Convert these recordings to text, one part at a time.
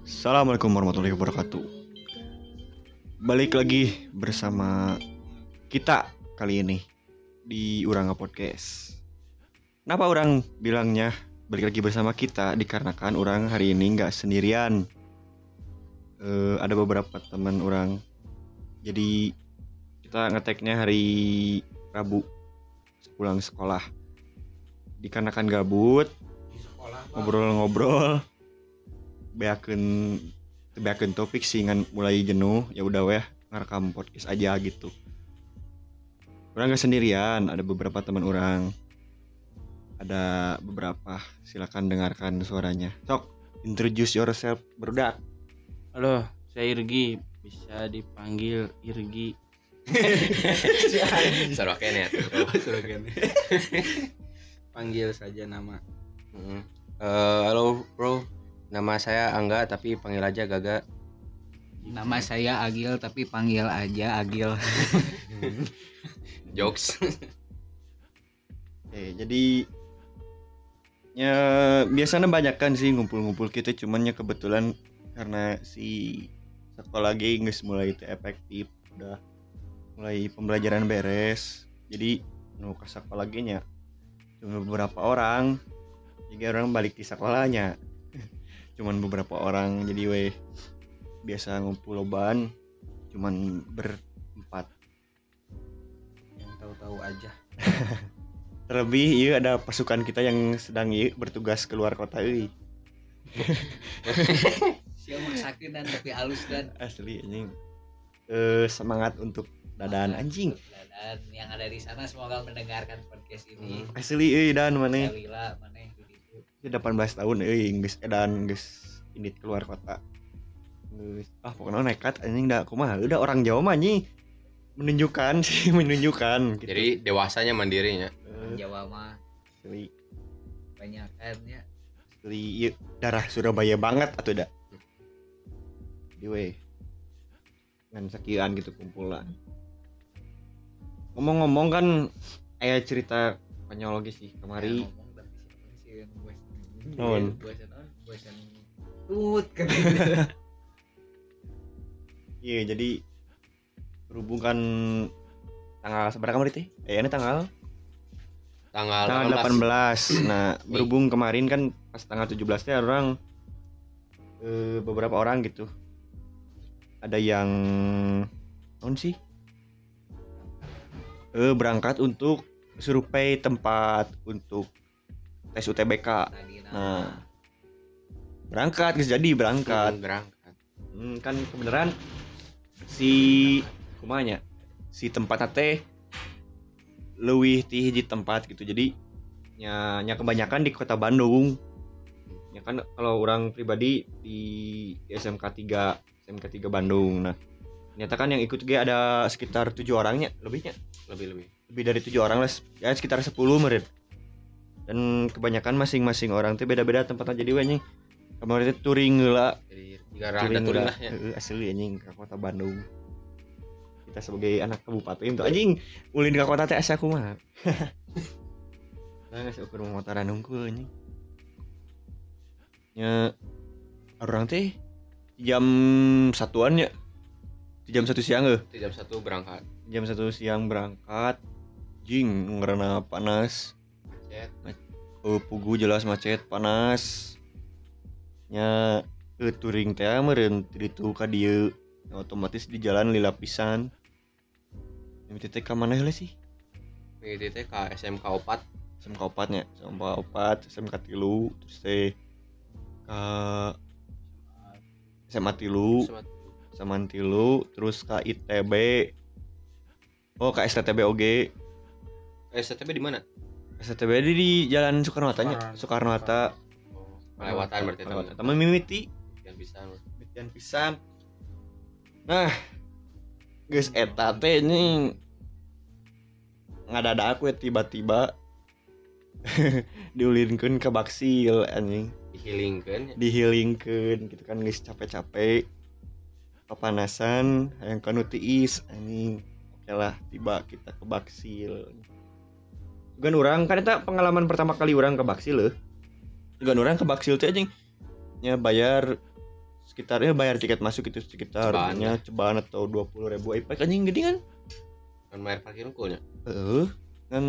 Assalamualaikum warahmatullahi wabarakatuh. Balik lagi bersama kita kali ini di Uranga Podcast. Kenapa orang bilangnya balik lagi bersama kita? Dikarenakan orang hari ini nggak sendirian. Eh, ada beberapa teman orang. Jadi kita ngeteknya hari Rabu pulang sekolah. Dikarenakan gabut, ngobrol-ngobrol beakeun beakeun topik sih ngan mulai jenuh ya udah weh ngerekam podcast aja gitu orang gak sendirian ada beberapa teman orang ada beberapa silakan dengarkan suaranya sok introduce yourself berudak Halo, saya Irgi. Bisa dipanggil Irgi. Soroken ya. Panggil saja nama. Mm. Eh, halo bro, nama saya Angga tapi panggil aja Gaga. Nama saya Agil tapi panggil aja Agil. Jokes. eh jadi ya biasanya banyak kan sih ngumpul-ngumpul kita cuman ya kebetulan karena si sekolah lagi nggak mulai itu efektif udah mulai pembelajaran beres jadi nu ke sekolah lagi nya cuma beberapa orang jadi orang balik di sekolahnya cuman beberapa orang jadi weh biasa ngumpul loban cuman berempat. Yang tahu-tahu aja. terlebih iya ada pasukan kita yang sedang iya bertugas keluar kota ini Siapa maksakeun dan tapi halus dan. Asli anjing. Eh semangat untuk dadan anjing. dan yang ada di sana. Semoga mendengarkan podcast ini. asli euy dan mana 18 tahun euy geus edan geus ini keluar kota. Geus, ah pokoknya nekat anjing dah. Kumaha udah orang Jawa mah anjing. Menunjukkan sih menunjukkan gitu. Jadi dewasanya mandirinya. Eh, Jawa mah. Asli. Banyak kan ya. asli iya, darah Surabaya banget atau dah di we ngan sekian gitu kumpulan. Ngomong-ngomong kan ayah cerita konyol sih kemari. Ya, ngomong Buat tut kan. iya jadi berhubung kan tanggal seberapa kemarin teh eh ini tanggal? Tanggal, tanggal 18 nah berhubung kemarin kan pas tanggal 17 teh orang eh, beberapa orang gitu. Ada yang non sih? Eh berangkat untuk survei tempat untuk tes UTBK Tadi Nah. berangkat guys jadi berangkat Hmm, berangkat. Hmm, kan kebenaran si kumanya si tempat teh leuwih ti hiji tempat gitu jadi nya, nya kebanyakan di kota Bandung ya kan kalau orang pribadi di, di SMK 3 SMK 3 Bandung nah ternyata kan yang ikut gue ada sekitar tujuh orangnya lebihnya Lebih lebih. lebih dari tujuh orang lah ya sekitar 10 menit dan kebanyakan masing-masing orang tuh beda-beda tempatnya jadi wanya kemarin itu touring lah touring lah ya. Heeh, asli anjing ke kota Bandung. Kita sebagai anak kabupaten itu anjing ulin ke kota teh asa kumaha nah nggak ukur motoran nunggu anjing. Nya orang teh jam satuan ya? Jam satu siang eh Itu jam satu berangkat. jam satu siang berangkat jing ngerana panas Macet. Eh, pugu jelas macet panas. Nya eh, touring teh meureun itu ka dieu. Otomatis di jalan lila pisan. Teh ka mana heula sih? Teh ke SMK 4 SMK 4 nya SMK 4 SMK tilu terus teh ka SMA tilu Saman tilu. Terus ka ITB oh ka STTB oge STB di mana? STTB di, di jalan Soekarno Hatta nya Soekarno Hatta Oh, melewatan berarti Melewatan. teman. Mimiti Yang bisa. Mitian pisan. Nah, guys eta teh ini ngadadak we tiba-tiba diulinkeun ke baksil anjing, Dihilingkan. dihilingkeun gitu kan geus capek-capek. Kepanasan, hayang kanu tiis anjing. Oke lah, tiba kita ke baksil. Juga orang kan eta pengalaman pertama kali orang ke baksil leuh. Juga orang ke baksil teh anjing nya bayar sekitarnya bayar tiket masuk itu sekitar Cobaan atau dua puluh ribu IPK anjing gede kan? Kan bayar parkir unggulnya eh kan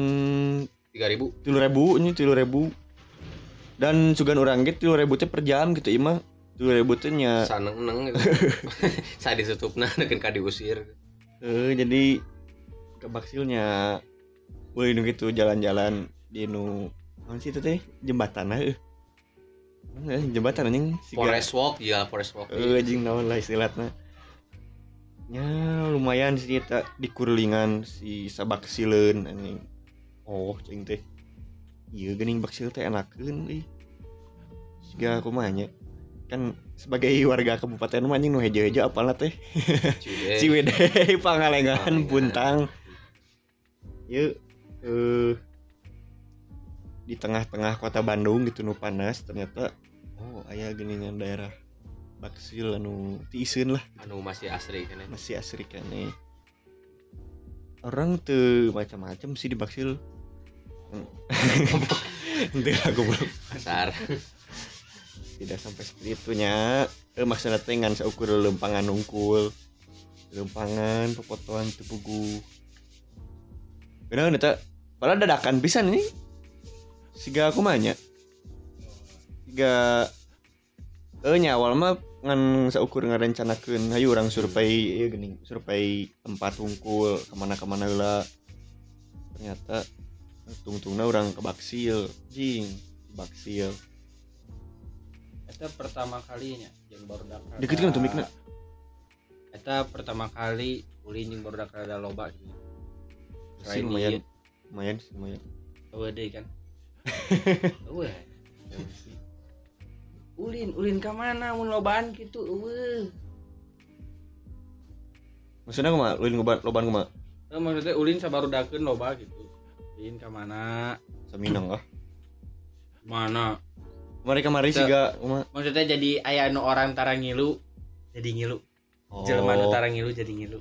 tiga ribu. tilu ribu ini tilu ribu. Dan sugan orang gitu tilu ribu teh per jam gitu imah tilu ribu teh nya saneng neng gitu. Saya ditutup nah kan diusir. Eh jadi ke Wih, nu gitu jalan-jalan di nu apa sih itu teh? Jembatan lah eh. Eh, jembatan anjing siga- forest walk ya forest walk. Eh, anjing naon lah istilahnya. Ya lumayan sih eta di kurlingan si sabak sileun anjing. Oh cing teh. Iya geuning baksil teh enakeun ih. Siga kumaha nya? Kan sebagai warga kabupaten mah anjing nu hejo-hejo apalah teh. Ciwidey. Pangalengan Pangalengan. Puntang. Yuk eh di tengah-tengah kota Bandung gitu nu panas ternyata oh aya geuningan daerah Baksil anu tiiseun lah anu masih asri kan masih asri kene. Orang tuh macam-macam sih di Baksil. Nanti aku belum kasar. Tidak sampai seperti itunya. Eh, maksudnya teh ngan seukur lempangan nungkul lempangan pepotoan tepugu kadang eta padahal dadakan pisan ini siga aku mahnya siga eh nya awal mah ngan seukur ngarencanakeun hayu orang survei ieu geuning survei tempat hungkul ke mana ke mana heula ternyata tungtungna orang ke Baksil jing Baksil Eta pertama kalinya yang baru dakar. Deket kan tuh mikna. Eta pertama kali ulin yang baru dakar ada loba gitu. Selain lumayan lumayan sih lumayan deui kan. Eueuh. Ulin, ulin ka mana mun lobaan gitu eueuh. maksudnya kumaha lu ngoban loban kumaha Eh, maksudnya ulin sabaru dakeun loba gitu. Ulin ka mana? saminang lah Mana? kemarin Teu. sih gak Maksudnya jadi aya nu orang tara ngilu jadi ngilu. Jelema nu tara ngilu jadi ngilu.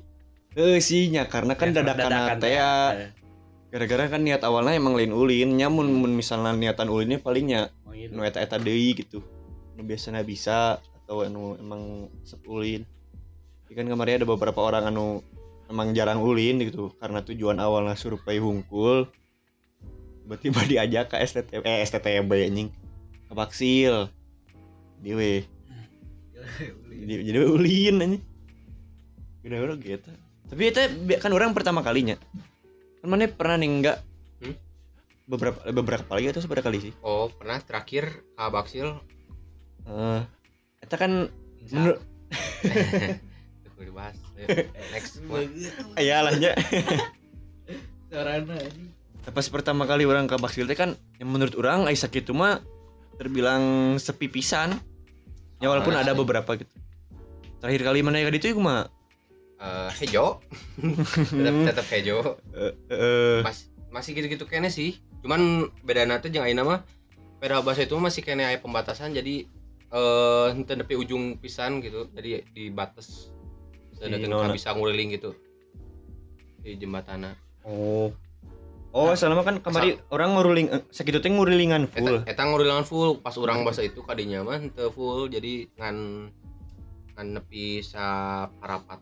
eh sih nya karena kan Ya, dadakan teh ya Eh, gara-gara kan niat awalnya emang lain ulin nyamun mun misalnya niatan ulinnya palingnya mau ngilu. nu eta eta deui gitu. Nu biasanya bisa atau anu emang sep ulin. Tapi kan kemarin ada beberapa orang anu emang jarang ulin gitu karena tujuan awalnya survei hungkul tiba-tiba diajak ke STT eh STTB anjing ke Baksil. Di we. Jadi ulin anjing. Udah udah gitu. Tapi itu kan orang pertama kalinya kan mana pernah nih enggak Hmm? beberapa beberapa kali atau seberapa kali sih? Oh pernah. Terakhir ke Baksil. Eh itu kan menurut dibahas Ayo, next. Wah, ayalahnya Sarana pas pertama kali orang ke Baksil teh kan yang menurut orang ai sakit mah terbilang sepi pisan ya walaupun Ah, ada iya. beberapa gitu. Terakhir kali mana ya itu kumaha hejo. Tetap tetap hejo. Eh eh, Mas, masih gitu-gitu kene sih. Cuman beda tuh jeung ayeuna mah beda bahasa itu masih kene aya pembatasan. Jadi eh henteu nepi ujung pisan gitu. Jadi di batas. Sedangkan bisa nguliling gitu. Di jembatana. Oh. Oh selama kan kemarin orang nguruling segitu teh ngurilingan full. eta, eta ngulilingan full. Pas orang bahasa itu kadinya mah full. Jadi ngan ngan nepi sa oh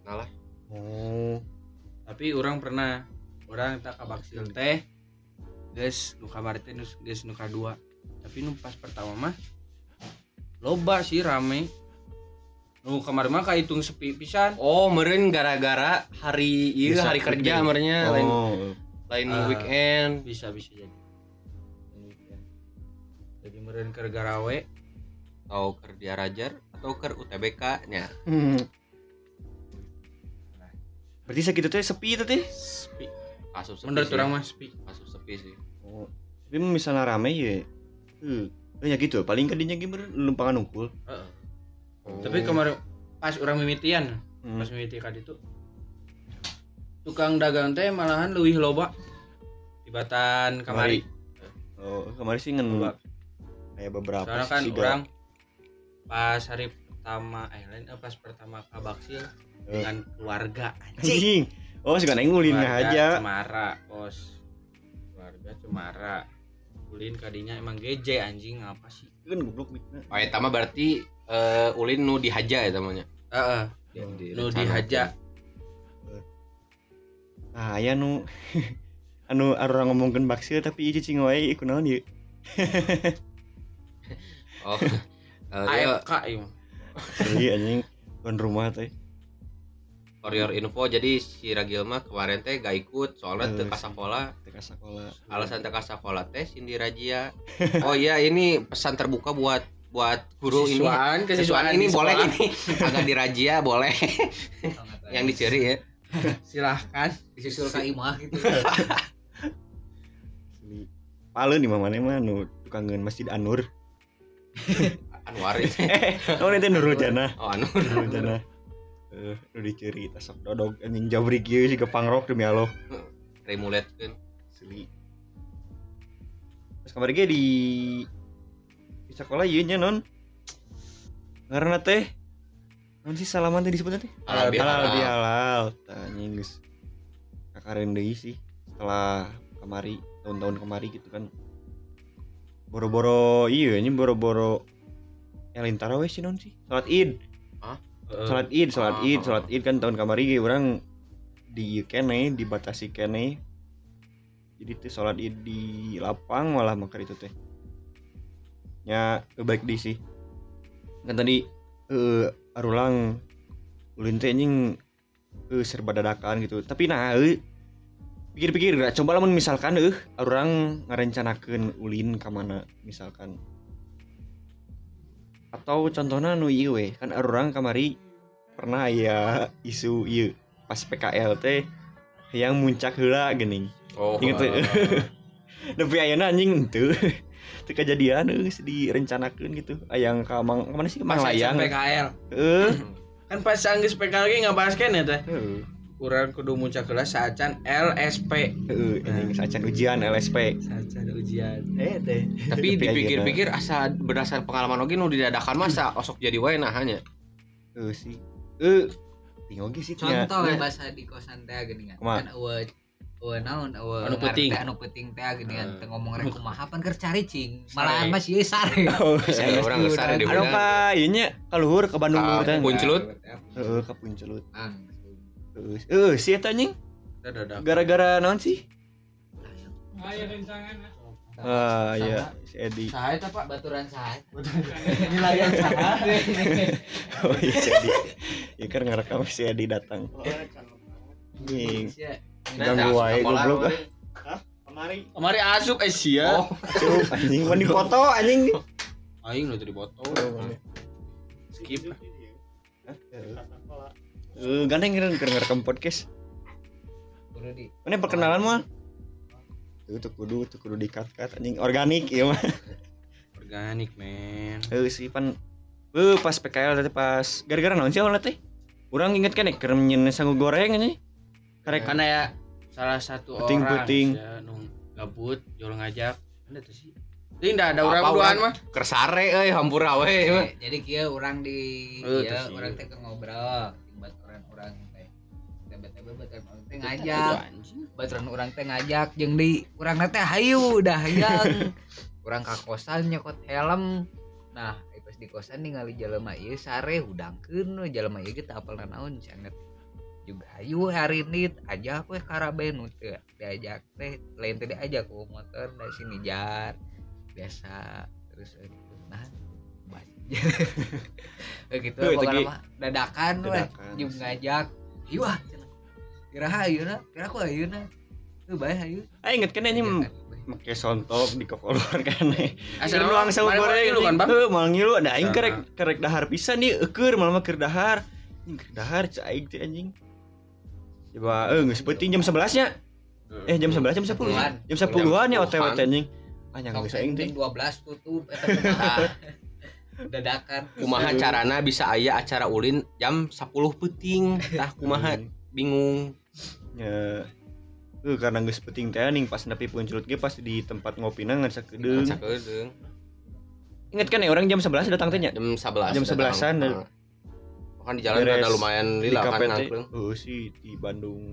Tapi orang pernah orang tak kabaksil teh guys nu kamari teh geus nu kadua. Tapi nu pas pertama mah loba sih rame. Nu kamari mah kahitung sepi pisan. oh meureun gara-gara hari ieu Bisa hari kerja merenya lain oh lain Ah. weekend Bisa bisa jadi. Jadi meureun keur garawe atau kerja rajar atau ker UTBK nya Hmm. Berarti segitu teh sepi itu teh sepi. kasus sepi Menurut orang mah sepi. kasus sepi sih oh tapi misalnya rame ya eh ya gitu paling kadinya gimana lempangan nungkul Heeh. Oh. Tapi kemarin pas orang mimitian, Hmm. pas mimiti kadi itu tukang dagang teh malahan leuwih loba tibatan kamari. oh kemarin sih ngen Loba. kayak beberapa Soalnya kan orang pas hari pertama eh lain eh, pas pertama ke Baksil Eh. Dengan keluarga anjing. oh sekarang ngulin Keluarga aja Cemara, bos. Keluarga Cemara. Ulin kadinya emang geje anjing apa sih? kan goblok mikna oh eta mah berarti eh ulin nu dihaja ya namanya Heeh. Di- Hmm. di- Nu dihaja. nah aya nu anu orang ngomongkeun baksil tapi ieu cing wae iku naon ieu oh Eh, iya, AFK ieu. Iya anjing tuan rumah teh for your info jadi si Ragil mah kemarin teh gak ikut soalnya teu ka sekolah teka sekolah alasan teu ka sekolah teh Cindy Rajia. Oh iya ini pesan terbuka buat buat guru ini. Siswaan, siswaan kesiswaan ini boleh ini. Agak dirajia boleh. Yang dicuri ya. Silahkan. disusul ke imah gitu. Palu di mana mah nu tukangan Masjid Anur. Anwar itu eh naon itu Nurul Jannah. Oh anu Nurul Jannah eh nu dicuri tas dodog. Anjing jabrik ieu siga pangrok demi Allah. Remulet kan. Asli terus kamari ge di di sekolah ieu nya non ngaranna teh naon sih salaman teh disebutnya teh? Halal bihalal. halal bihalal. Anjing geus kakaren deui sih setelah kemari tahun-tahun kemari gitu kan. Boro-boro iya ini boro-boro Elin taraweh sih non sih. Salat id salat id salat Ah, id ah, salat id kan tahun kemari ge orang di kene dibatasi kene jadi teh salat id di lapang malah makar itu teh. Nya eh, baik di sih. Kan tadi eh arulang ulin teh anjing eh serba dadakan gitu. Tapi nah eh, pikir-pikir gak coba lamun misalkan eh orang ngarencanakeun ulin ka mana misalkan atau contohnya nu ieu we kan orang kamari pernah ya isu ieu pas PKL teh yang muncak heula geuning. Oh Ingat tuh. tapi ayeuna anjing teu. Teu kejadian geus direncanakeun gitu. Ayang ka mang mana sih? Mang layang. PKL. eh Kan pas anggeus PKL ge ngabahas keneh teh. heeh Urang kudu muncak kelas saacan LSP. anjing sacan ujian LSP Saacan ujian. Eh teh. tapi Tapi dipikir-pikir asa berdasarkan pengalaman oge nu didadakan masa osok jadi wae nah hanya. Heeh sih. Eh tinggal ge sih contoh ya bahasa di kosan teh gini kan. Kan eueuh eueuh naon eueuh Anu penting. anu penting teh gini kan. Eh. teu ngomong rek kumaha pan keur cari cing. Sare. malahan mah sieun sare oh Saya orang besar di anu ka ieu nya ka luhur ke Bandung. Teh. Puncelut. heeh ka Puncelut Heeh heeh sih eta anjing Dadak. gara-gara naon sih? Ayo rencangan. ah iya si Edi. Saha eta Pak? baturan saha Ini layan saha? oh iya si Edi. Ya kan ngerekam si Edi datang. Anjing ganggu wae goblok. ah kemari. Kemari asup eh sia. oh. Anjing mau dipoto anjing. Aing nu tadi foto. Skip. Eh, gandeng kan keur ngerekam podcast. kudu di Mana perkenalan mah? Tuh tuh kudu tuh kudu di cut cut anjing organik ya mah. Organik, men. Eh sih pan eh pas PKL tadi pas gara-gara naon sih awalnya teh? Urang inget kan ya keur nyen sangu goreng anjing. Karek Karena ya salah satu Puting-puting. orang sia, nu gabut jual ngajak. Ada tuh sih. Ini enggak ada orang duaan mah. kersare euy hampura we Eh, jadi kia orang di Eh, ya orang teh ke ngobrol baturan orang teh. Tiba-tiba baturan orang teh Itu ngajak. baturan orang teh ngajak jeung di urang teh hayu dah hayang. Urang ka kosan nyokot helm. Nah pas di kosan ningali jelema ieu sare hudangkeun we jelema ieu teh apal naon sangat juga hayu hari ini ajak we karaben teu diajak teh lain teh diajak ku motor dari sini jar biasa terus eh, nah gitu Tuh, itu pokoknya mah dadakan we Dadakan. jeung ngajak ieu ah cenah. kira ayeuna kira aku ayeuna tuh bae hayu Ah inget kan anjing make sontok di kokolor kan. Asal doang sangu goreng lu kan, Bang? Heuh, mal ngilu da aing kerek kerek dahar pisan nih eukeur malah mah keur dahar. Anjing keur dahar cai aing teh anjing. Coba eh geus penting jam 11 nya. Eh jam 11 jam 10. Sepuluhan. Jam 10-an ya OTW anjing. Ah nyang geus aing teh. 12 tutup eta kumaha. dadakan. Kumaha carana bisa aya acara ulin jam 10 peting tah kumaha? Bingung. Ya. Eh karena geus penting teh ning pas nepi puncelut ge pas di tempat ngopina ngan sakedeung. sakedeung. Ingat kan ya orang jam 11 datang teh nya. jam 11 Jam 11-an, dan- kan di jalan ada lumayan Di lila kan ngangklung Oh sih di Bandung.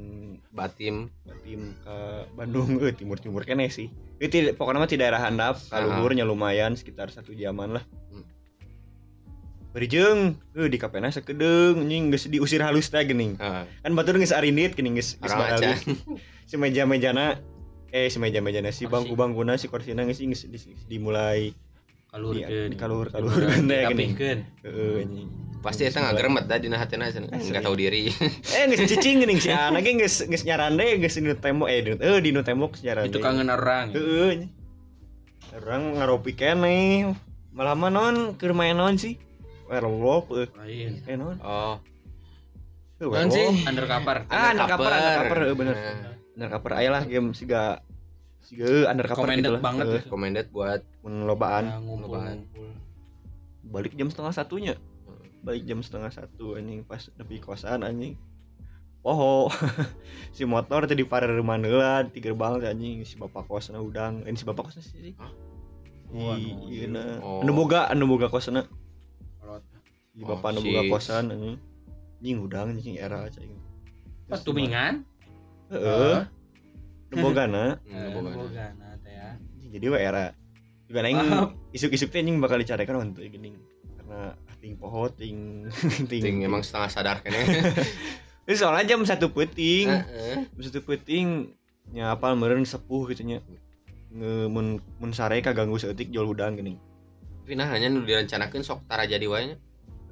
Batim. Tim ke Bandung. Eh timur timur kene sih. Itu pokoknya mah di daerah handap. Kalau lumayan sekitar satu jaman lah. Hmm. Berijeng, eh di kapena sakedeng anjing geus diusir halus teh geuning. Heeh. Kan batur geus arinit geuning geus geus halus. Si meja-mejana eh si meja-mejana si bangku-bangkuna si kursina geus geus di- di- dimulai kalurkeun Di- dikalur-kalurkeun teh gini. Dirapihkeun. heeh anjing. Pasti eta ngageremet da dina hatena. Enggak tahu diri. Eh geus cicing geuning si anak ge geus geus nyarande geus di tembok eh di- eh di tembok nyarande. itu kangen orang. Heeh. Orang ngaropi keneh. Malah non keur main non sih. Werewolf eh. lain Eh non. Oh, Naon sih? werewolf. undercover Ah, undercover, undercover, heuh, bener. Nah, Undercover aya lah game siga siga heuh, undercover Recommended gitu lah. banget Heuh, itu. recommended buat mun lobaan Nah, ngumpul-ngumpul balik jam setengah satunya. Balik jam setengah satu anjing pas nepi kosan anjing. Poho si motor tadi para rumah heula di gerbang anjing si bapak kosna udang. Ini si bapak kosna sih. Hah? Si Oh, ieu na. Oh. Anu boga, anu boga kosna. Oh, bapak si- boga kosan anjing. Anjing udang anjing era cing. pas tumingan Heeh. Nu bogana. Hmm, Eh, boga. boga nah teh ya jadi wa era juga Maaf. isuk-isuk teh anjing bakal dicarekan untuk gini karena ting poho ting Ting emang setengah sadar kene. Ini soalnya jam satu peting Heeh. jam satu peting nya apal meureun sepuh gitu nya nge mun mun sare kaganggu seeutik jual udang gini Tapi nah hanya nu direncanakeun sok tara jadi wae nya.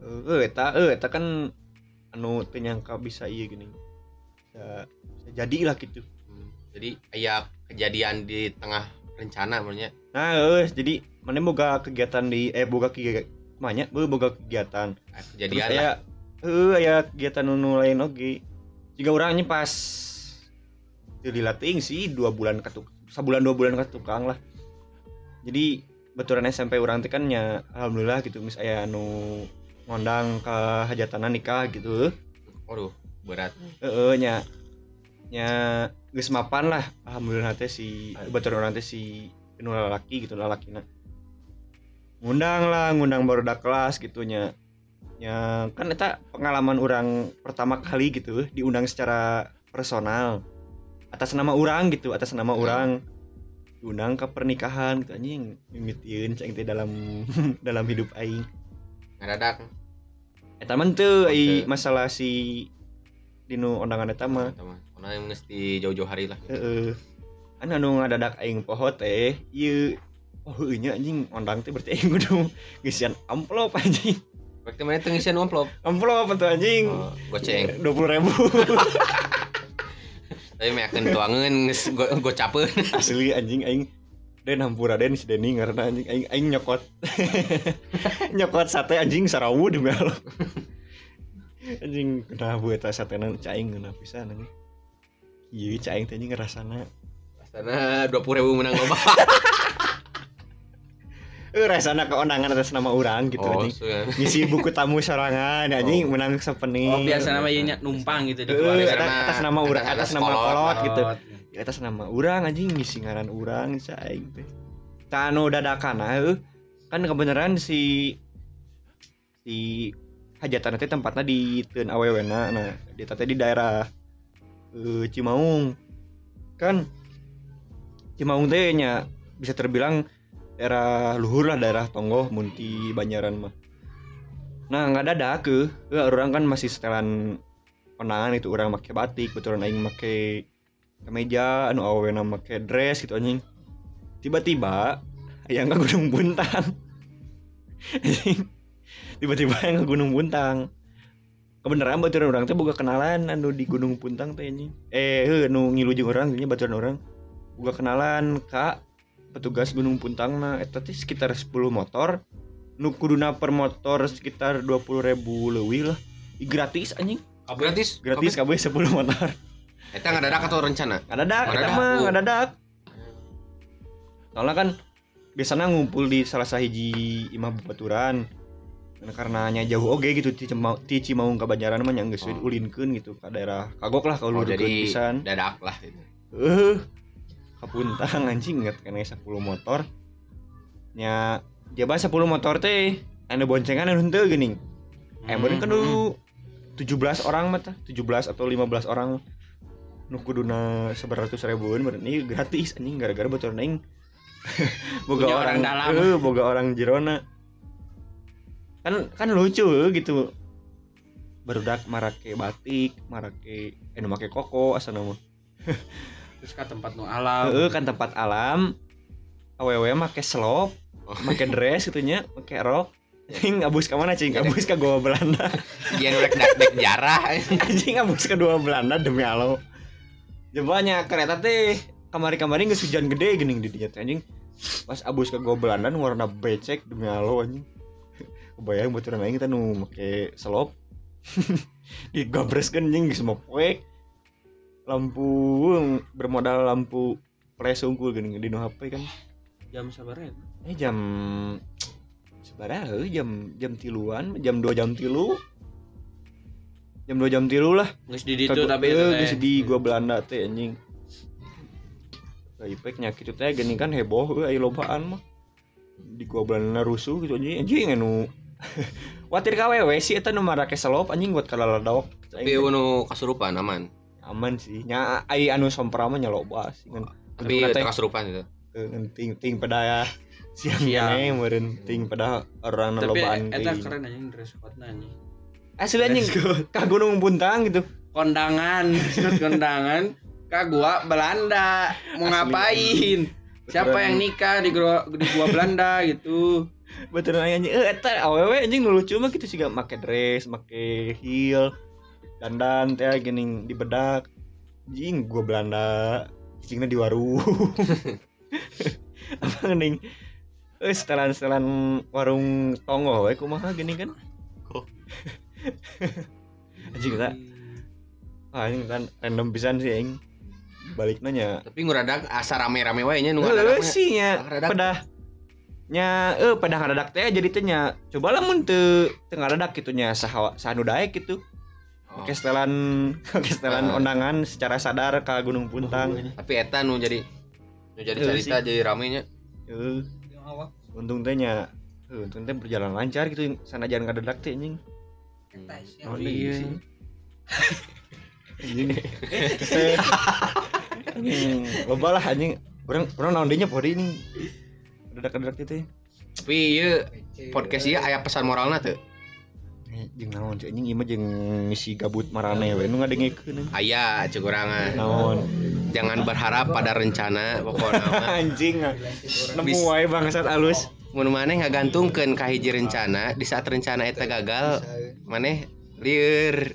Eh eta eh eta kan anu teu nyangka bisa iya gini bisa, bisa jadi lah gitu Hmm, Jadi aya kejadian di tengah rencana maksudnya. nah eh jadi mana boga kegiatan di eh boga kegiatan banyak boga kegiatan Ah, Terus Kejadian lah. eh aya kegiatan nu lain oge. Jika orangnya pas teu dilatih sih dua bulan tuk- sebulan dua bulan ke tukang lah. Jadi betulan SMP orang teh kan nya alhamdulillah gitu mis aya anu ngondang ke hajatana nikah gitu. Waduh, berat. Heeh nya nya geus mapan lah. Alhamdulillah teh si orang teh si nu lalaki gitu lalakina. Ngundang lah, ngundang baru kelas gitu nya ya kan eta pengalaman orang pertama kali gitu diundang secara personal. Atas nama orang gitu atas nama orang diundang ke pernikahan gitu anjing. Teh dalam dalam hidup aing Ngadadak. eta mah teu ai masalah si dinu undangan eta mah Teman. Karena yang mesti jauh-jauh hari lah. heeh kan anu ngadadak aing poho teh ieu oh nya anjing undang teh berarti aing kudu ngisian amplop anjing Berarti mana tengisian amplop. amplop atuh anjing Oh, goceng. dua puluh ribu Tapi mah akan tuangeun geus go gocapeun. asli anjing aing Den hampura den si Denny karena anjing aing aing nyokot. Nyokot sate anjing sarawu di belo anjing kena buat sate nang caing kena pisan anjing iya caing teh anjing ngerasana Sana 20.000 menang lomba. eh rasana keonangan atas nama orang gitu oh, anjing. ngisi buku tamu sorangan anjing Oh. menang sepeni oh biasa nama ieu numpang gitu di Eh, keluarga atas, nama urang atas- atas atas nama kolot, kolot gitu. Kolot. Di atas nama orang anjing ngisi ngaran orang caing teh. Tanu dadakan heuh kan kebenaran si si hajatan teh tempatnya di Teun Awewena nah di teh di daerah eh, Cimaung. Kan Cimaung teh nya bisa terbilang daerah luhur lah daerah Tonggoh Munti Banyaran mah. Nah nggak ada ke orang kan masih setelan konangan itu orang make batik betulan aing make kemeja anu awena make dress gitu anjing. Tiba-tiba yang ke Gunung Buntang. Tiba-tiba yang ke Gunung Buntang. Kebenaran baturan orang teh boga kenalan anu di Gunung Buntang teh anjing. Eh heuh anu ngilujeng orang nya baturan orang. Boga kenalan kak petugas Gunung Puntang nah eta teh sekitar 10 motor. Nu kuduna per motor sekitar 20.000 ribu leuwih lah. Gratis anjing. Gratis. gratis kabeh 10 motor Eta ngadadak atau rencana? ngadadak kita Ngadadak. mah Oh. ngadadak soalnya kan biasanya ngumpul di salah sahiji imah baturan karenanya jauh oge gitu ti Cimaung ka Banjaran mah nya geus Oh. ulinkeun gitu ka daerah kagok lah Oh, kalau jadi pisan dadak lah gitu. eh kapuntang anjing inget kena 10 motor nya jaba 10 motor teh anu boncengan anu henteu geuning eh bener kan dulu 17 orang mah tah 17 atau 15 orang nu kuduna seberatus ribuan berarti gratis anjing gara-gara baturan aing boga Punya orang, orang dalam. eh, boga orang jerona kan kan lucu gitu barudak marake batik marake eh nu make koko asa nama terus ke tempat nu alam Heeh, kan tempat alam awewe make slop Oh. make dress gitunya make rok Anjing abus ke mana cing? Abus ke gua Belanda. Dia nolak dak dek jarah. Anjing abus ke dua Belanda demi Allah. Jebanya kereta teh kamari-kamari geus hujan gede geuning di teh anjing. Pas abus ke nu warna becek demi Allah anjing. Kebayang baturan aing teh nu make selop. Digabreskeun anjing geus poek. Lampu bermodal lampu flash unggul geuning di HP kan. jam sabar ya Eh jam sebenarnya jam jam tiluan jam 2 jam tilu jam 2 jam tilu lah nggak di Kagok- tapi eh, itu geus teh. di gua Belanda teh anjing Ipek nyakit itu teh gini kan heboh euy aya lobaan mah di gua Belanda rusuh gitu anjing anjing anu Watir KWW sih eta nu marake selop anjing buat kalaladok Tapi nu kasurupan aman. aman sih nya ai anu sompra mah nyaloba sih kan Tapi Anu teh, teu kasurupan gitu. eh, ting ting pada ya siang Siang. siang meureun ting pada orang tapi lobaan eta teuing. keren anjing dress code-na anjing asli anjing. ka Gunung Puntang gitu. Kondangan kondangan. Kak gua Belanda. Mau Asli. ngapain? siapa yang nikah di gua di gua Belanda gitu. Betul anjing eh eta awewe anjing nu lucu mah gitu sih gak make dress make heel dandan teh geuning di bedak. Anjing gua Belanda. Cicingna di warung. Apa geuning eh setelan-setelan warung tongo we kumaha geuning kan? Oh. anjing eta ah anjing kan random pisan sih aing balik nanya Tapi nguradak asa rame-rame wae nya nu Heeh ngadadak mah. sih nya pada nya eh pada ngadadak teh jadi teh nya coba lamun teu teu ngadadak gitu nya saha sanu daek gitu Oh. Oke setelan oke setelan Ah. undangan secara sadar ke Gunung Puntang. Tapi eta nu jadi nu jadi Heeh cerita jadi rame nya. Heeh. Untung teh nya heuh, untung teh berjalan lancar gitu sanajan ngadadak teh anjing. Oh, deui iya. Anjing. Anjing, loba lah anjing. Urang urang naon nya pori ini. Ngadadak-ngadadak teh. Tapi ieu podcast ieu aya pesan moralna teu? Eh, jeung naon cek anjing ieu mah jeung misi gabut marane we nu ngadengkeun anjing. Aya cek urang Naon? Jangan berharap pada rencana pokokna mah. Anjing. ah. Nemu wae bangsat alus. Mun maneh ngagantungkeun ka hiji rencana, di saat rencana eta gagal, maneh lieur.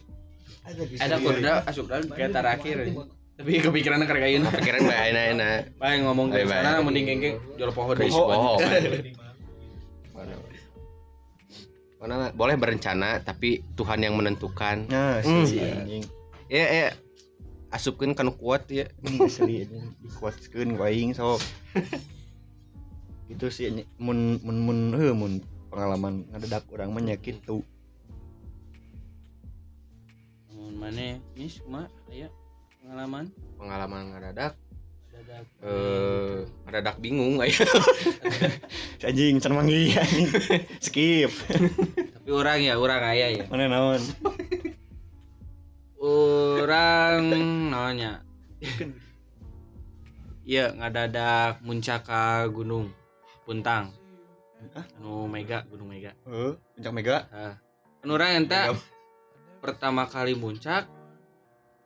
ada kurda asup dalam kayak terakhir tapi kepikiran karek ayeuna Pikiran bae enak-enak. Bae ngomong dari sana mending gengge jual pohon. Bohong. Mana boleh berencana tapi Tuhan yang menentukan. Nah, Hmm. sih anjing. Ya ya asupkeun kana kuat ya. Ini asli anjing dikuatkeun ku aing sok. Itu sih mun mun mun heuh mun pengalaman ngadadak urang mah nya kitu. Mun maneh mis kumaha aya pengalaman Pengalaman ngadadak dadak eh ngadadak bingung aya. Anjing can manggi anjing. Skip. tapi orang ya orang aya ya Mana naon? orang naonnya iya ngadadak muncak ka gunung puntang. Anu mega gunung mega. Heeh, puncak mega. kan orang enta pertama kali muncak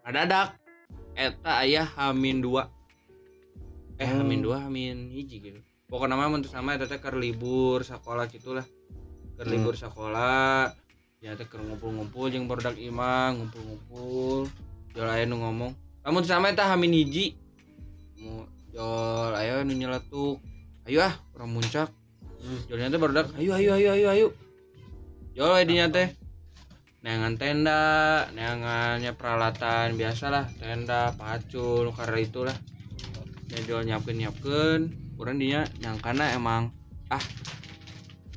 ngadadak eta ayah hamin dua. Eh Hmm. hamin dua hamin hiji gitu. Pokoknya mah untuk sama eta teh keur libur sekolah gitulah Hmm. libur sekolah ya teh keur ngumpul-ngumpul jeung barudak imah ngumpul-ngumpul. Jol aya nu ngomong lamun sama eta hamin hiji. Jol aya nu nyeletuk ayo ah orang muncak. Jolnya teh barudak ayo ayo ayo ayo ayo. Jol dinya teh. Neangan tenda neangannya peralatan biasalah. Tenda pacu nu karena itulah. Jual nyiapkeun nyiapkeun kurang dia nyangkana emang ah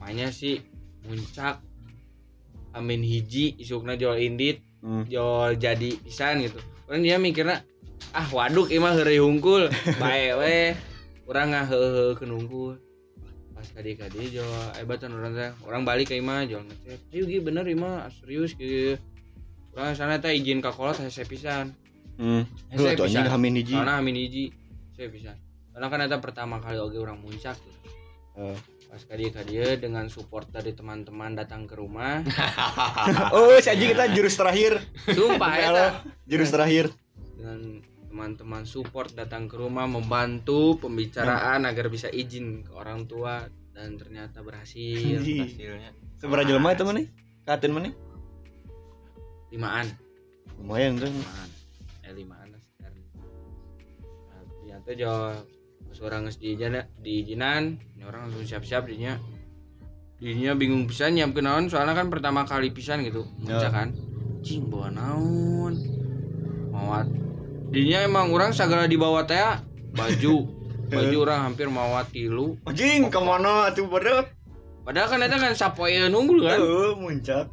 mainnya sih muncak. Amin hiji isukna jual indit Hmm. jual jadi pisan gitu. Orang dia mikirnya ah waduk imah heureuy hungkul. Bae we urang ngaheuheuh keun hungkul pas kadi kadi jual ebatan orang teh. Orang balik ke imah jual ngecek ayo gi bener imah serius gitu orang sana teh izin ka kolot hese pisan. Hmm. hese pisan. hamin hiji. karena amin hiji saya bisa karena kan eta pertama kali oge orang muncak gitu. Eh. pas kali dia dengan support dari teman-teman datang ke rumah. Oh si anjing kita jurus terakhir. Sumpah Allah, jurus terakhir. Dengan teman-teman support datang ke rumah membantu pembicaraan agar bisa izin ke orang tua dan ternyata berhasil. Anjing. hasilnya seberapa jelema itu mana katen mana limaan. Lumayan tuh limaan. Eh limaan lah sekarang. Nah, ternyata jauh pas orang nges diizin diizinan ini orang langsung siap-siap dinya dinya bingung pisan nyiap naon soalnya kan pertama kali pisan gitu. Ya. muncak kan. Cing bawa naon? Mawat dinya emang orang segala dibawa teh baju. Baju orang hampir mawat tilu. Anjing ke mana tuh pada padahal kan itu kan sapoe nunggul kan? Oh muncak.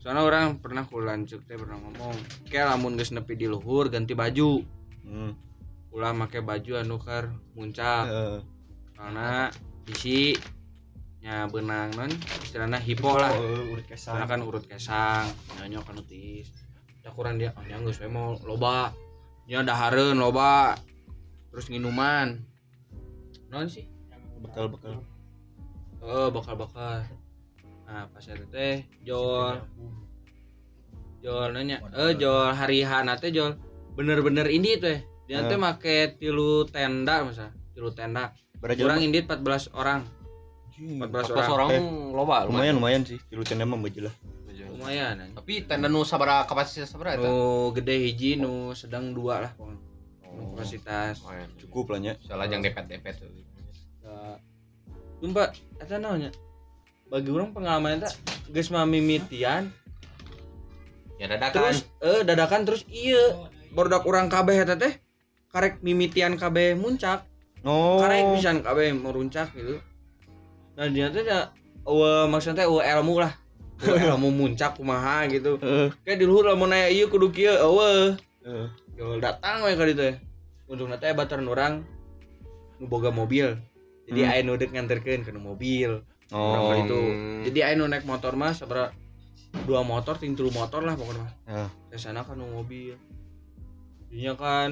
Soalnya orang pernah kulancuk teh pernah ngomong kayak lamun geus nepi di luhur ganti baju. Hmm. ulah make baju anu keur muncak. Eh. karena isi nya benang non istilahnya hipo lah. Oh, urut karena kesang. Kan urut kesang. Nyanyo kan utis kurang dia oh geus we mau loba nya dahareun loba. Terus minuman non sih? Bekal bekal oh bakal bakal nah pas itu teh jol jol nanya eh jol hari hana teh jol bener-bener ini teh. Dia teh make tilu tenda masa? Tilu tenda. Berapa kurang indit 14 orang. 14 pas orang. orang. Eh, loba lumayan lumayan. sih tilu tenda mah lah lumayan anjing. tapi tenda nu sabaraha kapasitas sabaraha eta? Nu gede hiji nu sedang dua lah pokoknya. Nu kapasitas. lumayan. Cukup lah nya. Salah yang depet depet tuh. Ya. Sumpah, eta naonnya? Bagi orang pengalaman eta geus mamimitian. Ya dadakan. Terus eh dadakan terus iya bordak orang kabeh eta teh karek mimitian kabeh muncak. Oh. Karek pisan kabeh meruncak gitu. Nah dia teh da maksudnya teh ilmu lah Eueuh ilmu muncak kumaha gitu. Kayak di luhur lamun aya ieu kudu kieu eueuh. Eh. Yo datang we ka ditu. Teh untungna teh baturan orang nu boga mobil. Jadi Hmm. aya nu dek nganterkeun ke mobil. Oh kali itu. Hmm. jadi aya nu naik motor mah sabara dua motor ting telu motor lah pokoknya Ya. ke sana kan nu mobil. Jadinya kan?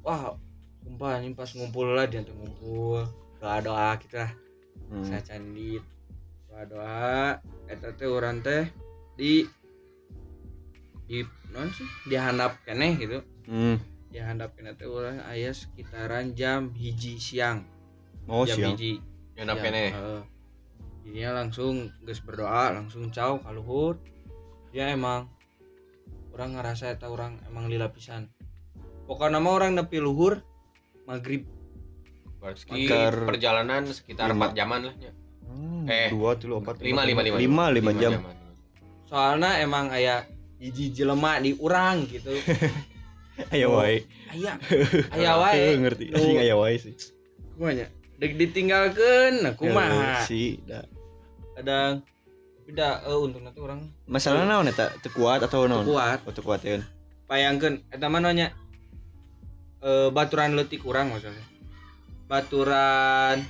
Wah sumpah ini pas ngumpul lah dia ngumpul. Doa doa kita Hmm. saya candit doa teh orang teh di di non sih dihandap keneh gitu Hmm. dihandap keneh teh orang ayah sekitaran jam hiji siang oh jam siang hiji yang kene Heeh. Jadinya langsung geus berdoa langsung caw ka luhur. Dia emang orang ngerasa eta orang emang lila pisan. Pokoknya nama orang nepi luhur maghrib berarti perjalanan sekitar Lima. 4 jaman lah ya. Hmm, Eh, dua tilu empat lima lima lima. Lima lima jam. soalnya emang aya hiji jelema di urang gitu. ayo Oh. wae. Aya aya wae. Ngerti. Sih ayo wae sih. Kumanya? Dek ditinggalkeun nah kumaha? Eh, sih da. Kadang tapi da eh untung nanti orang masalah naon eta? Teu kuat atau naon? Kuat. Oh teu kuat ya. Bayangkan eta mah eh baturan leutik kurang maksudnya. Baturan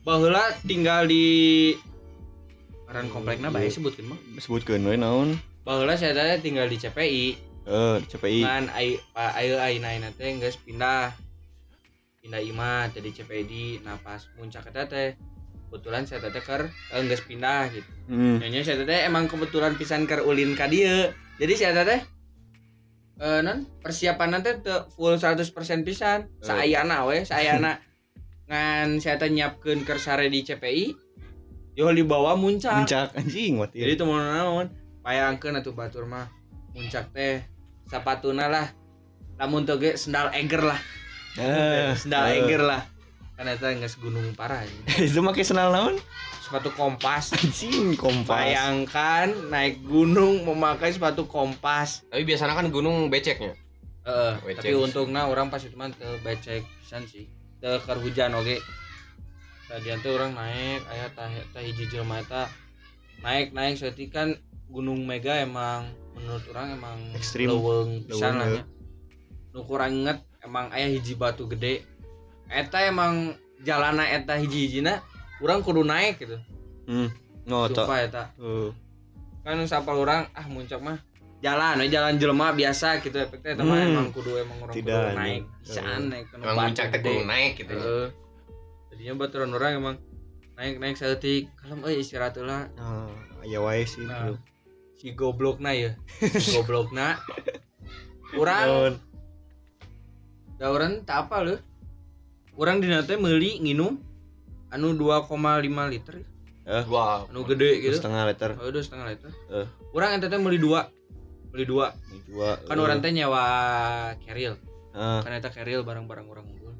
baheula tinggal di aran komplekna bae sebutkeun mah sebutkeun we naon? Baheula saya teh tinggal di CPI eh CPI kan ai pa- ayeuna teh geus pindah. Pindah imah jadi CPI di. Nah pas muncak eta teh kebetulan saya teh keur eh, geus pindah gitu. Hmm. Nyonya saya teh emang kebetulan pisan keur ulin ka dieu. Jadi saya teh eh non persiapan nanti full 100% pisan. Saayana we, saayana ngan saya teh nyiapkeun keur sare di CPI. Yo dibawa muncak. Puncak anjing mati Jadi teu mau naon, payangkeun atuh batur mah. Muncak teh sapatuna lah. Lamun teu ge sendal eger lah. eh, Sendal eh. eger lah. Karena eta geus gunung parah. ini. itu make senal naon Sepatu kompas. anjing kompas Bayangkan naik gunung memakai sepatu kompas. Tapi biasanya kan gunung beceknya. Eh, Becek. tapi untungnya orang pas itu mah teu becek pisan sih. Keur hujan oge. Tadian tuh orang naik, aya tah tah hiji jelema eta naik naik seperti kan Gunung Mega emang menurut orang emang Ekstrim. leuweung pisan lah. Nu kurang inget emang aya hiji batu gede. Eta emang jalana eta hiji-hijina urang kudu naik gitu. hmm. Sumpah eta. Eh, kan sapal orang ah muncak mah jalan we jalan jelema biasa gitu efeknya eta mah Hmm. emang kudu emang orang Tidak, kudu naik pisan naik Emang puncak teh gunung naik gitu. Heeh. jadinya baturan orang emang naik naik setik kalem euy istirahat heula Nah, aya wae sih. Nah. bro. si goblokna ya si goblokna urang Naon? da urang tak apa leuh urang dina teh meuli nginum anu 2,5 liter Wow. anu gede gitu setengah liter. oh udah setengah liter Eh. urang eta teh meuli dua meuli dua. Ini dua. kan orang teh nyawa keril Heeh. kan eta keril barang-barang orang unggul.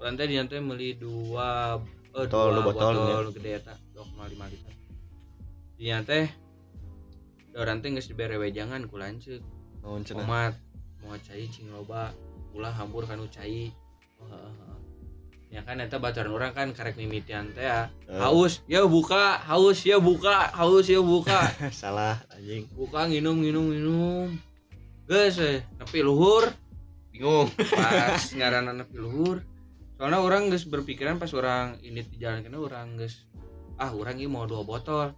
Orang teh dia teh meuli dua eh Botol, dua botol, botol, gede eta 2,5 liter. Dia teh da orang teh geus dibere wejangan ku lanceuk omat mau cai cing loba ulah hampur kanu cai. Oh, heeh. Ya kan eta baturan orang kan karek mimitian teh ya Eh, haus ya buka haus ya buka haus ya buka salah anjing. buka nginum nginum nginum guys eh nepi luhur Bingung. pas ngaranna nepi luhur soalnya orang geus berpikiran pas orang ini di jalan kena orang geus ah orang ini mau dua botol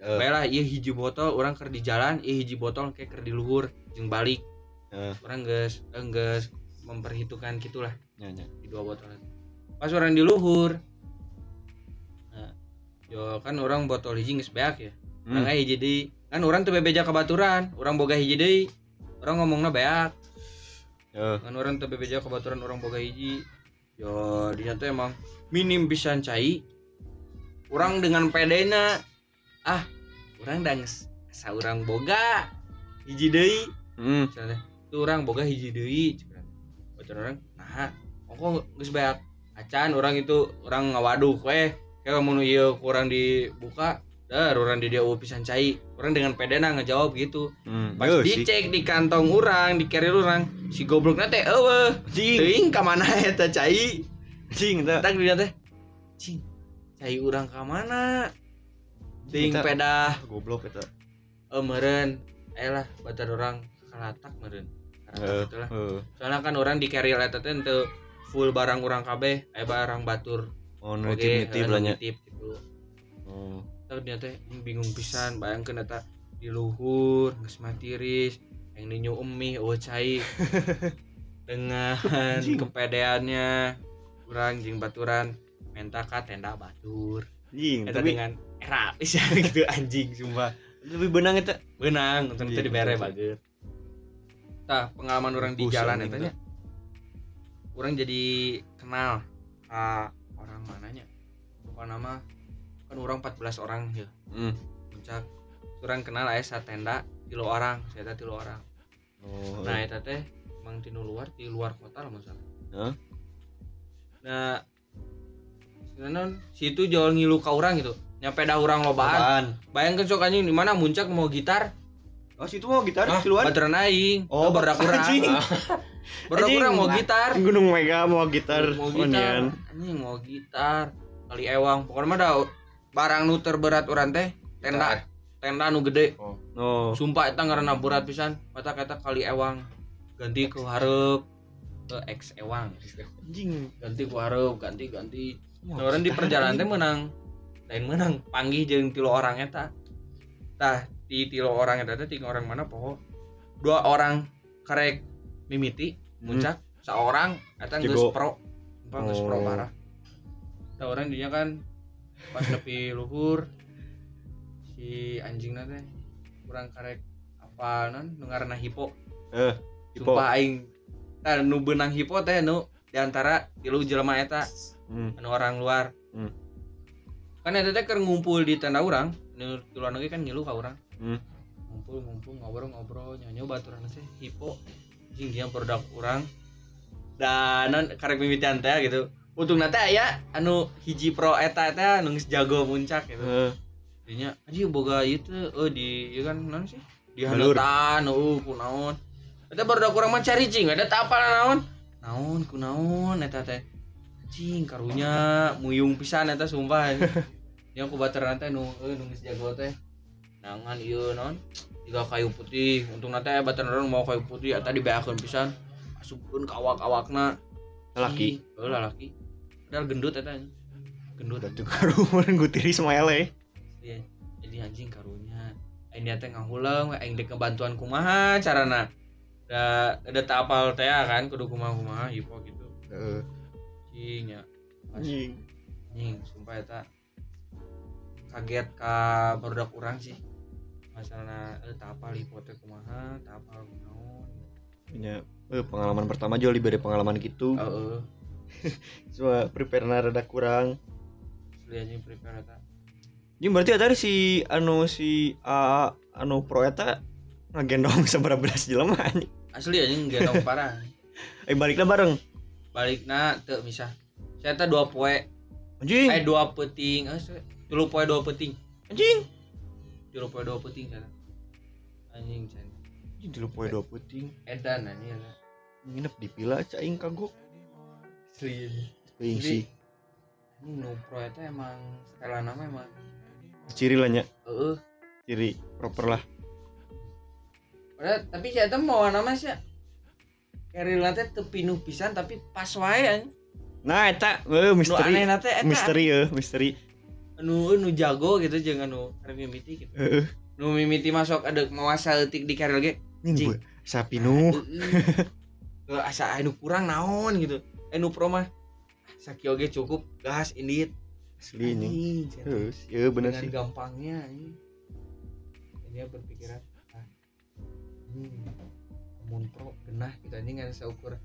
Eh. baiklah iya hiji botol orang ker di jalan iya hiji botol kayak ker di luhur jeung balik Eh. orang geus eh, memperhitungkan gitulah Nya nya. di dua botol pas orang di luhur nah, yo kan orang botol hiji geus beak ya Hmm. Orang hiji deui. Kan orang teu bebeja kabaturan, orang boga hiji deui. Orang ngomongna beak. Kan orang teu bebeja kabaturan orang boga hiji. Yo, dinya teh emang minim pisan cai. Orang dengan pedena ah, orang dan asa urang boga hiji deui. Hmm. Tuh orang boga hiji deui. Baturan orang, nah, kok geus beak. Acan orang itu orang ngawaduk we. Kayak mau ieu kurang dibuka, dar orang di dia pisan cai. Orang dengan pedena ngejawab gitu. Hmm. Pas sih. dicek di kantong orang, di carrier orang, si goblokna teh eueuh. Anjing. Teuing ka mana eta cai? Anjing eta. Tak dilihat teh. Cing. Cai urang ka mana? Ting pedah Goblok eta. eh meureun. Ayolah batar orang kalatak. Eh. Kalatak itulah. Heeh. Soalnya kan orang di carrier eta teh teu full barang urang kabeh, eh barang batur. Oh, Oke, nitip-nitip lah nya. nitip gitu. Oh. Tapi ini bingung pisan, bayangkeun eta di luhur, geus matiris, yang ninyu emih eueuh cai. Dengan kepedeannya kurang jeung baturan menta ka tenda batur. Anjing, Eta tapi dengan era pisan gitu anjing sumpah. lebih benang eta. Benang, teh Iya, dibere bageut. Tah, pengalaman orang di Bagus, jalan nya. Orang jadi kenal ka orang mananya. Pokoknya nama kan orang 14 orang ya. Hmm. puncak orang kenal aya sa tenda tilu orang saya tilu orang Oh. nah eta teh emang tinu luar di luar kota lah masalah Hah? nah sebenarnya situ jual ngilu ka orang gitu nyampe dah orang lobaan apaan? bayangkan sok anjing di mana muncak mau gitar Oh, situ mau gitar Hah? keluar. baturan aing Oh, berdak Anjing. Urang mau gitar? Gunung Mega mau gitar. mau Oh, gitar. anjing mau gitar. Kali ewang. Pokoknya mah dah barang nu terberat urang teh tenda. Tenda nu gede. Oh. sumpah eta ngaranna berat pisan. Mata kata kali ewang. Ganti ku hareup. Ke ex ewang. Anjing. ganti ku hareup ganti ganti. Nah, orang di perjalanan teh menang. Lain menang. Panggih jeung tilu orang eta. Tah di tilu orang eta teh tiga orang mana poho. Dua orang karek mimiti muncak seorang eta geus Jago. pro geus pro Oh. parah tah orang dinya kan pas nepi luhur si anjingna teh kurang karek apa non nu ngaranna hipo Eh, Hipo. sumpah aing tah nu benang hipo teh nu di antara tilu jelema eta Hmm. anu orang luar Hmm. kan eta teh keur ngumpul di tenda urang nu di luar negeri kan ngilu ka urang Hmm. ngumpul ngumpul ngobrol-ngobrol nyanyi baturan teh hipo jing dia produk urang dan non karek mimitian teh gitu. Untung teh aya anu hiji pro eta teh anu geus jago muncak gitu. Eh, dinya anjing boga teh oh di ieu kan naon sih? Di handeutan eueuh kunaon eta baru kurang mah cari cing. Ada apa naon? Naon kunaon eta teh. Cing karunya muyung pisan eta sumpah yang ku bateran teh nu eueuh nu geus jago teh. Nangan ieu naon tiga kayu putih untung nanti bateran orang mau kayu putih eta dibeakeun pisan asupkeun ka awak-awakna laki. Heeh laki padahal gendut eta gendut Udah tuh karuan gue tiri smile eh. Iya, jadi anjing karunya. Aing dia teh ngahulang, we aing dek kebantuan kumaha carana. Da ada tak apal teh kan kudu kumaha kumaha hipo gitu. Heeh. Cing ya. Anjing. anjing sumpah eta kaget ka barudak urang sih masalah eh tak apa lipote kumaha tak apa naon punya eh, pengalaman pertama lebih dari pengalaman gitu. Heeh cuma prepare na rada kurang. Asli anjing prepare eta Jadi berarti ada si anu si A anu pro eta ngagendong seberapa belas jelema anjing. asli anjing gendong parah. Eh baliklah bareng. balikna teu misah. Saya teh dua poe. Anjing. eh dua peting. Eh tilu poe dua peting. Anjing. Poe dua peting sana anjing can dulu poe dua puting. edan anjing eta. Nginep di villa caing kagok. anjing. Teuing sih. anjing nu pro eta emang setelan nama emang Ciri lah nya, heeh ciri proper lah. Padahal tapi saya tuh mau nama sih Keril nanti teu pinuh pisan tapi pas wae. Nah, eta eh Nu misteri. aneh nate eta Misteri ya, misteri. Anu nu jago gitu jangan nu mimiti gitu. Nu mimiti masuk ada mawasa leutik di Keril ge. Ini Cing. bu, sapi nu. Asa anu kurang naon gitu. Anu pro mah sakio ge cukup gas indit. Asli ini. Terus, ya bener sih. gampangnya anjing. Dia berpikiran ah, hmm, mun pro genah gitu anjing kan seukur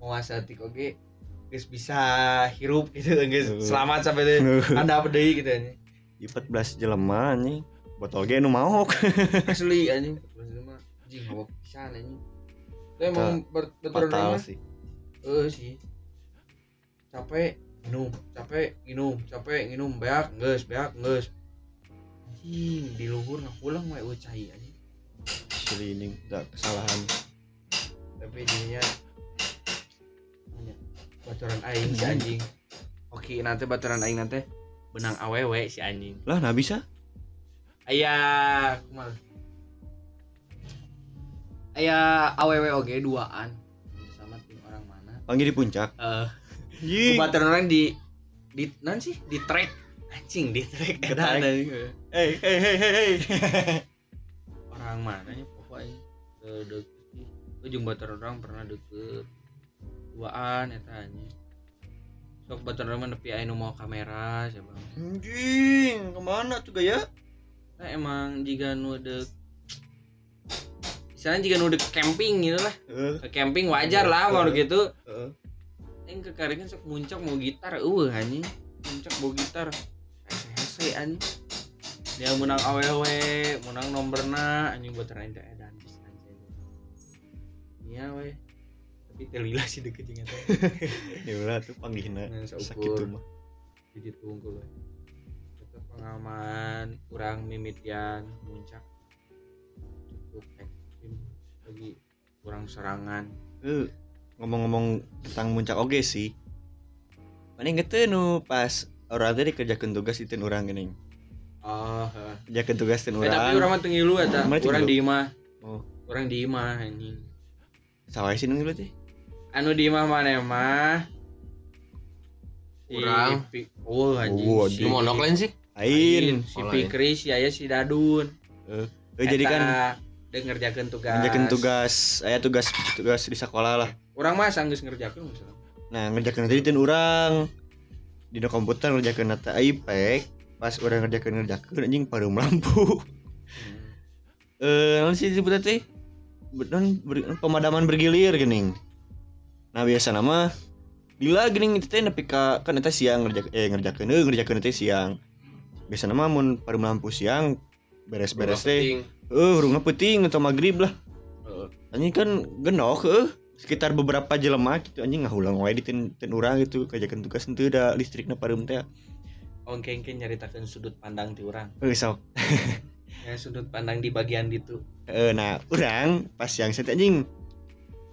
mawasa leutik oge geus bisa hirup gitu Heeh. selamat sampai deh anda apa deui gitu anjing. Di 14 jelema anjing. Botol ge nu maok. asli anjing. Terus itu mah anjing hawa pisan anjing. Itu emang betul mah sih. eh sih. Capek minum. Capek minum capek minum beak geus beak geus anjing di luhur nah pulang wae ucai anjing. Asli ini kesalahan. tapi jadinya bocoran aing si anjing. oke nanti bocoran aing nanti benang awewe si anjing. Lah, nah bisa. ayah kumal ayah awewe oge duaan. Sama tim orang mana. Panggil di puncak. eh Anjing. Kebatan orang di di non sih? Di track. Anjing di track. Ada Hei, hei, hei, hei, hei. orang mana ya pokoknya ke deket sih. Ujung batan orang pernah deket duaan eta anjing. Sok batan orang mah nepi aya nu mau kamera siapa Anjing, ke mana tuh gaya? nah emang jika nu dek misalnya jika nu dek camping gitu lah. Ke camping wajar lah kalau gitu. Eh. yang kekaringan sok muncak mau gitar uh anjing. Muncak mau gitar. Hese anjing. Dia menang awewe menang nomorna anjing buat edan pisan anjing. Iya we tapi telila sih deket eta Ya udah tuh panggilna Yang sakit tuh mah. jadi tunggu we itu pengalaman kurang mimitian muncak cukup ekstrim lagi kurang serangan Eh, ngomong-ngomong tentang muncak oge sih. Mana ngeteu nu pas orang tadi kerjakan tugas itu orang gini. oh Kerjakan tugas itu Eh, tapi orang. orang mah tengilu eta. Mana Orang di imah. Oh. Orang di imah anjing. Sawah sih nunggu teh. Anu di imah mana mah? Si Urang. Pi- Oh anjing. Oh, si Lu mondok lain sih? Ain. Si lain. Pikri si aya si Dadun. Eh, jadi kan dek ngerjakeun tugas. ngerjakan tugas, aya tugas tugas di sekolah lah. Urang mah sanggeus ngerjakeun misalnya. Nah, ngerjakan tadi ten orang di komputer ngerjakan nata iPad pas orang ngerjakan ngerjakan anjing parum lampu. eh naon sih disebutnya teh Ber- non ber- pemadaman bergilir geuning nah biasa nama Bila geuning itu teh nepi ka kan eta siang ngerjakeun eh ngerjakeun eh ngerjakeun teh siang. Biasa nama mun parum lampu siang beres-beres teh. eh urungna peuting atau maghrib lah. Anjing kan genok eh sekitar beberapa jelema gitu anjing ngahulang wae di ten, ten urang gitu. Kajakan tugas henteu da listrikna parum teh. Ongkeng-keng nyaritakeun sudut pandang ti urang. eh sok. Ya sudut pandang di bagian ditu. Eh, nah, orang pas yang saya anjing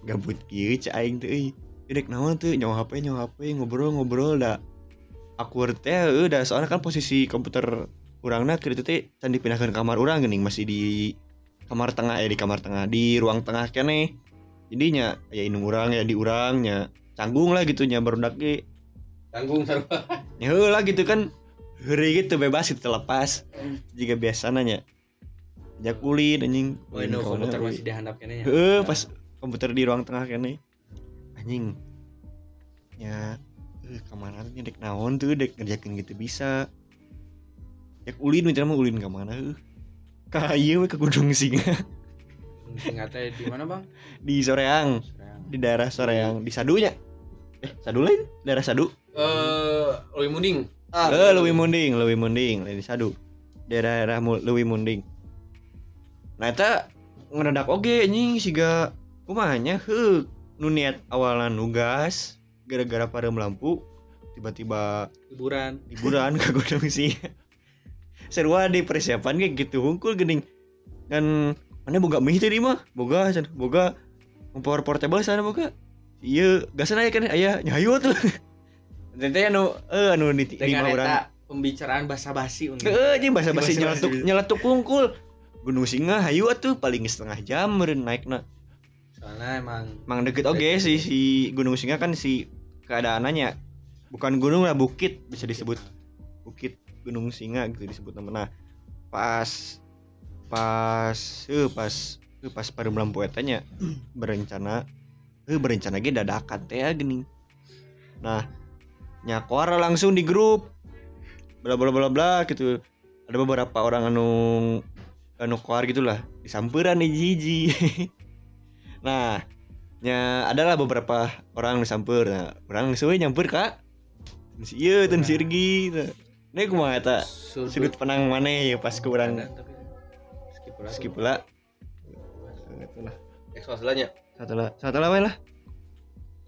gabut cai aing euy. Dek naon tuh nyawa HP nyawa HP ngobrol-ngobrol dah. Aku teh euy dah soalnya kan posisi komputer itu teh can dipindahkeun ke kamar urang geuning masih di kamar tengah ya di kamar tengah di ruang tengah kene. Jadinya ya indung urang ya di urangnya canggung lah gitu nya barudak ge. Tanggung sarua. Ya heula gitu kan. Heureuy gitu bebas itu lepas. Jika biasa nanya. Ya kulit anjing. Oh, ini Kulit komputer masih dihandap kene ya. Pas komputer di ruang tengah kene. Anjing. Ya, eh ke mana dek naon tuh? Dek ngerjakin gitu bisa. ya ulin mitra mah ulin ke mana heuh ka ieu we ke Gunung Singa. Singkatnya di mana bang? di Soreang. Di daerah Soreang. Di Sadunya. Eh Sadu lain? Daerah Sadu? Eh, Lui Munding. eh Lewi Munding Lewi Munding lain di Sadu. Daerah Mu- Lewi Munding. Nah eta ngedadak oge anjing siga kumanya heuh nu niat awalan nugas gara-gara pada lampu tiba-tiba Liburan. liburan ke Gunung Singa seru di persiapan kayak gitu hungkul gening kan mana boga mie tadi mah? Boga can boga power portable sana boga? Iya gasan aya kan aya nyayu tuh. Tete anu eh anu di urang eta pembicaraan basa-basi unggul. Heeh, jeung basa-basi nyeletuk nyeletuk hungkul. Gunung Singa hayu atuh paling setengah jam meureun naikna Soalnya emang Mang deket. Oge si si Gunung Singa kan si keadaannya. Bukan gunung lah bukit bisa disebut. Bukit Gunung Singa gitu disebut nama. Nah pas pas eh pas eh pas pada lampu etanya berencana eh berencana ge dadakan teh ya geuning nah nyakuar langsung di grup. Bla bla bla bla gitu. Ada beberapa orang anu anu koar gitulah. Disamperan hiji-hiji Nah, nya adalah beberapa orang yang samper. Nah, orang sesuai nyamper kak. Si iya, tuh si Irgi. Nah, ini kumaha eta sudut pandang mana ya pas ke orang Skip lah. skip pula. Itulah. Eksoselanya. Satu lah, satu lah lah.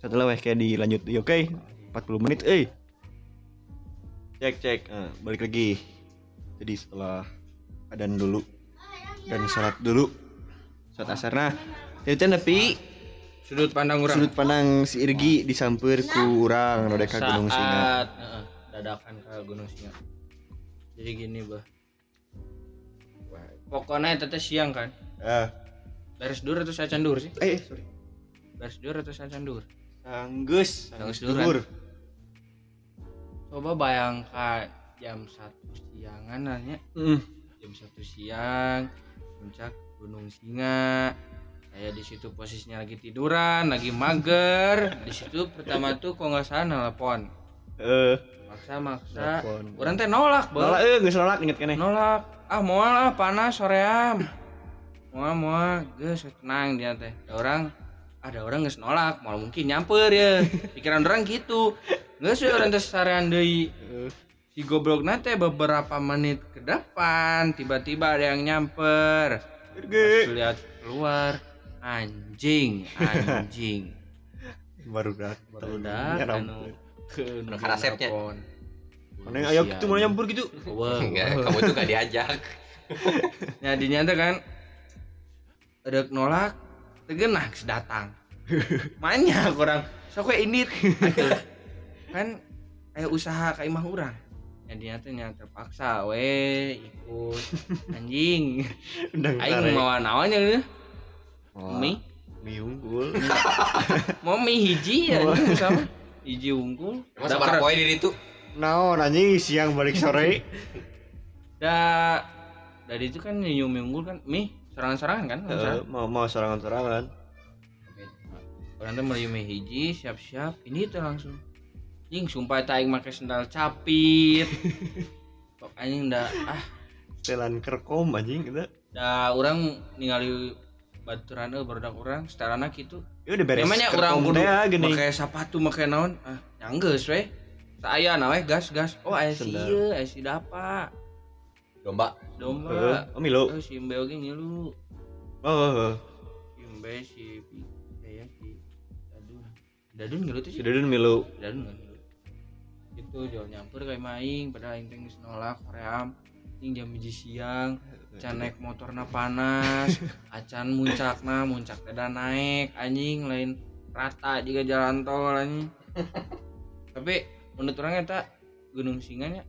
Satu lah weh kayak dilanjut. Ya, Oke, 40 menit. Eh, cek cek. Nah, balik lagi. Jadi setelah adan dulu dan sholat dulu, sholat asar. Nah, itu tapi Sudut pandang orang. sudut pandang si Irgi disamper ku urang nu deka Gunung Singa. Saat, heeh, dadakan ke Gunung Singa. Jadi gini, Bah. Pokoknya teteh siang kan. Ah, Beres dur atau saya candur sih? eh sorry. Beres dur atau saya candur? Sanggeus duran. dur. Coba bayangkan jam satu siangan nanya Heeh. jam satu siang puncak Gunung Singa saya di situ posisinya lagi tiduran lagi mager. Di situ pertama tuh kok nggak salah nelpon. Eh, maksa maksa. Orang teh nolak bang Nolak eh geus nolak inget keneh. nolak. Ah mau lah panas soream. Mau mau geus tenang dia teh. Ada orang ada orang geus nolak. Mau mungkin nyamper ya. Pikiran orang gitu. Geus ya orang teh sarean deui. Eh, si goblok nate beberapa menit ke depan tiba-tiba ada yang nyamper. Pas lihat keluar anjing anjing Baru dah, baru dah anu ke Anu karasepnya. Mana ayo gitu mana nyampur gitu. Wah, Enggak, kamu tuh gak diajak. Nah, dinyata kan ada nolak, tegenah datang. Manya kurang sok. Atuh. kan aya usaha ka imah urang. Ya dinyata nya terpaksa we ikut anjing. Aing mau naonnya gitu. Wah, Mie, mie unggul. mau mie hiji ya sama. Hiji unggul. Emang sabar poe di itu. Naon anjing siang balik sore. Da dari itu kan nyium mie unggul kan mie serangan-serangan kan Eh, mau mau serangan-serangan. orang tuh melihat mie hiji siap-siap ini tuh langsung jing sumpah tak aing make sendal capit kok anjing dah ah Setelan kerkom anjing kita. dah orang ningali baturan euy barudak urang setelana kitu Ya udah beres. Urang kerkom kudu geuning. make sepatu make naon ah nyanggeus we saya na we gas gas oh aya si ieu aya si dapa Domba. Eh, domba oh Milo. oh si Mbe oge ngilu Oh, oh, oh. si Mbe si ya si Dadun Dadun ngilu tuh Si sih Dudun Milo. dan itu jual nyampur kayak maing padahal aing teh geus nolak hoream aing jam hiji siang can naik motorna panas acan muncakna muncak teh naik anjing lain rata juga jalan tol anjing. Tapi menurut orang eta Gunung Singanya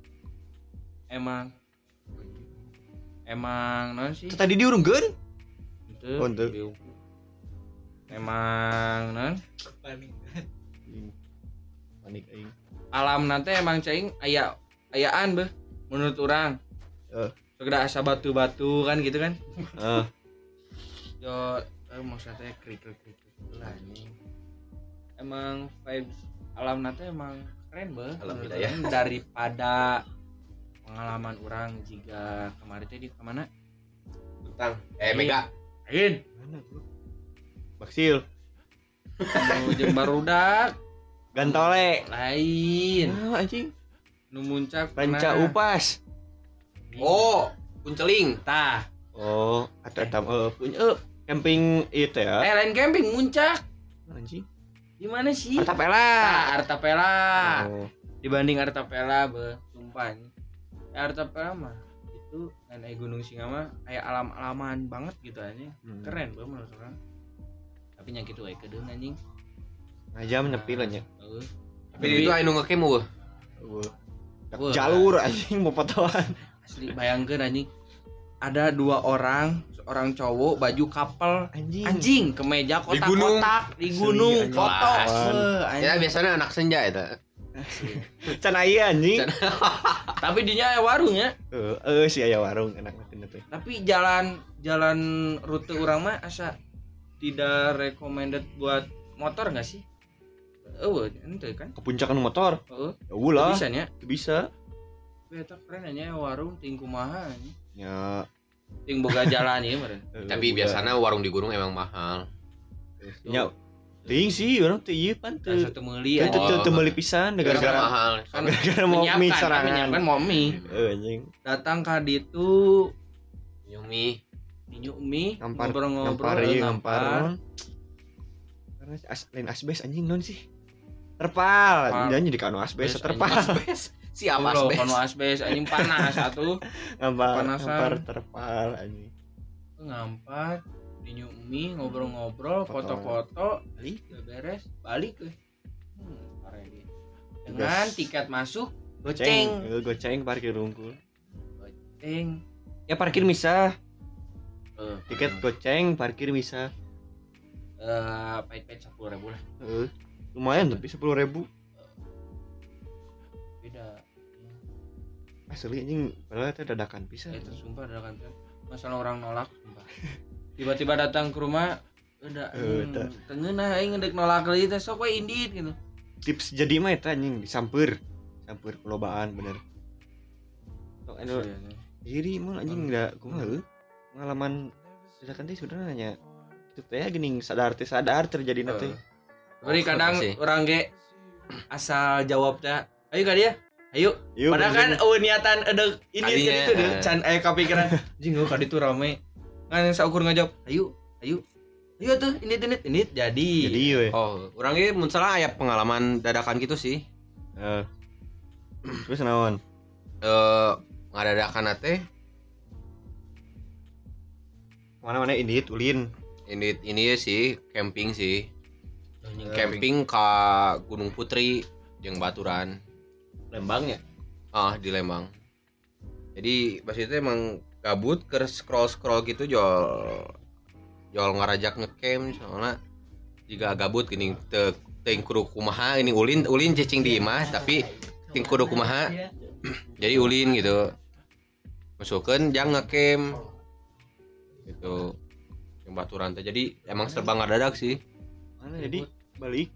emang emang non sih? Tadi diurungkeun? itu Oh, emang non Panik. Aing. alam nanti emang cing aya ayaan beh menurut orang Eh. Sekedar asa batu-batu kan gitu kan Ah, yo eh, maksudnya krik krik krik lah ini emang vibes alam nanti emang keren beh Alam orang. daripada pengalaman orang jika kemarin teh di ke mana tentang eh mega lain Mana tuh? Baksil, nu jeung barudak Gantole. lain Ah, anjing. nu muncak pernah. Upas. Oh kunceling tah Oh, ada tam eh punya eh camping itu ya. eh lain camping muncak Anjing. gimana sih Artapela. Tah, Artapela Oh. dibanding Artapela be sumpah ya, Artapela mah itu dan eh, Gunung Singa mah kayak alam-alaman banget gitu aja Hmm. keren be menurut orang tapi nya gitu we kedeung anjing Ngajam nyepi lah nya. Heeh. tapi itu anu Wah. Wah. Jalur anjing mau fotoan. Asli bayangkeun anjing ada dua orang seorang cowok baju couple Anjing. anjing kemeja Di gunung. kotak-kotak di Asli, gunung anjing. foto. Beuh, ya anjing. biasanya anak senja itu Can aya anjing. Can- tapi dinya aya warung ya Heeh, si aya warung enak banget teh. tapi jalan jalan rute orang mah asa tidak recommended buat motor nggak sih oh ente kan Ke puncak anu motor. oh Ya ulah, bisa nya bisa. Eta keren aja warung ting kumaha. Ya. ting boga jalan ya meren eh, tapi biasanya warung di gunung emang mahal Ya, ting sih orang teh ieu pan teu. satu meuli Teu teu anjing. teu- teu meuli pisan gara-gara mahal kan gara-gara mau mie kan, serangan. menyiapkan mau mie Eh, anjing. datang ke ditu Yumi minyak mie Ngampar ngobrol-ngobrol ngampar eh. Karena as, lain asbes anjing non sih. Terpal, dan jadi kanu asbes Asbes, terpal. asbes siapa asbes kono asbes anjing panas satu Ngampar, Panasan. ngampar terpal anjing. ngampar minyak mie ngobrol-ngobrol Foto. foto-foto Balik. beres balik ke hmm, parah dia. dengan tiket masuk Goceng, goceng eh, parkir unggul. goceng Ya parkir bisa, eh tiket goceng, parkir bisa. eh pahit pahit sepuluh ribu lah Eh, lumayan tapi sepuluh ribu asli anjing. Padahal itu dadakan bisa itu sumpah ada kan masalah orang nolak sumpah. Tiba-tiba datang ke rumah udah Eh, da. tengenah aing ngedek nolak lagi teh sok we indit gitu. Tips jadi mah itu anjing disamper samper pelobaan bener. Sok anu diri mah anjing enggak kumaha heuh. pengalaman dadakan teh sebenarnya. Itu teh geuning sadar teh sadar terjadi nanti. Beri kadang Makasih. orang ge asal jawab teh. Ayo ka dia ayo. Yuk, padahal kan oh niatan ada ini kan itu deh eh. can aya kepikiran jing oh kadi tuh rame. Kan saukur ngajawab ayo ayo. Ayo tuh ini ini ini. Jadi. Jadi we oh orang ini mun salah aya pengalaman dadakan gitu sih. Eh. terus naon? Eh ngadadakan teh mana mana ini ulin ini ini sih camping sih. Anjing, camping ke Gunung Putri yang Baturan lembangnya? Ah di Lembang. Jadi pas itu emang gabut ke scroll scroll gitu jual jual ngarajak ngecamp soalnya jika gabut gini te ting kudu kumaha ini ulin ulin cacing di imah tapi ting kudu kumaha jadi ulin gitu. Masukkan jang ngecamp. Gitu. Yang baturan teh jadi emang serba ngadadak sih. Mana jadi balik?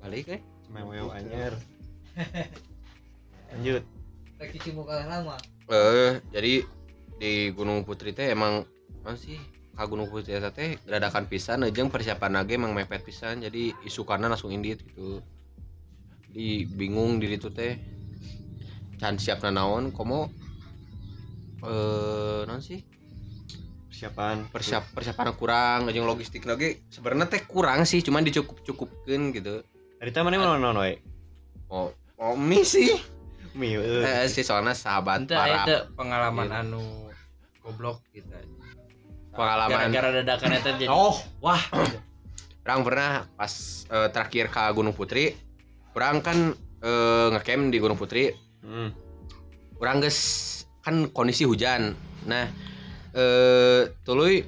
Balik eh mewew anyar lanjut. Tak cuci muka lama. Eh, jadi di Gunung Putri teh emang masih ka Gunung Putri teh dadakan pisan jeung persiapan lagi emang mepet pisan jadi isukanna langsung indit gitu. Di bingung diri itu teh. Can siapna naon komo eh non sih? Persiapan. Persiap persiapan kurang jeung logistik lagi sebenarnya teh kurang sih cuman dicukup cukupkan gitu dari mana mana mana we oh oh mi sih. Mi eh. eh, si soalnya sahabat Ente aya para teu pengalaman Iya. anu goblok kita. Pengalaman. Gara-gara dadakan eta jadi oh wah. Orang pernah pas eh, terakhir ke Gunung Putri orang kan eh, ngecamp di Gunung Putri. Hmm. orang guys kan kondisi hujan. Nah eh tuluy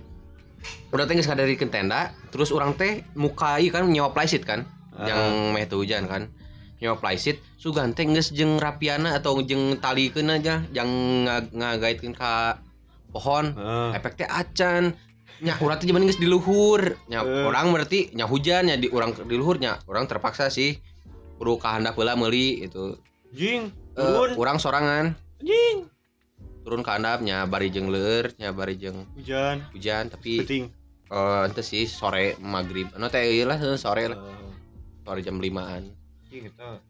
udah teh geus ngadarikeun tenda terus orang teh mukai kan nyawa plysit kan Ah. yang meh hujan kan. Nyawa plysit sugan teh geus jeung rapiana atau jeung talikeun aja yang nga- ngagaitkeun ka pohon Ah. efek teh acan. Nya urang teh zaman geus di luhur. Nya Eh. orang berarti nya hujan nya di urang di luhur nya orang terpaksa sih kudu kahandap heula meuli gitu. Jing Eh, Turun. urang sorangan. Anjing turun ke handapnya bari jeung leur nya bari jeung hujan. hujan tapi penting eh ente sih sore maghrib. Anu teh lah sore lah sore jam 5-an anjing kita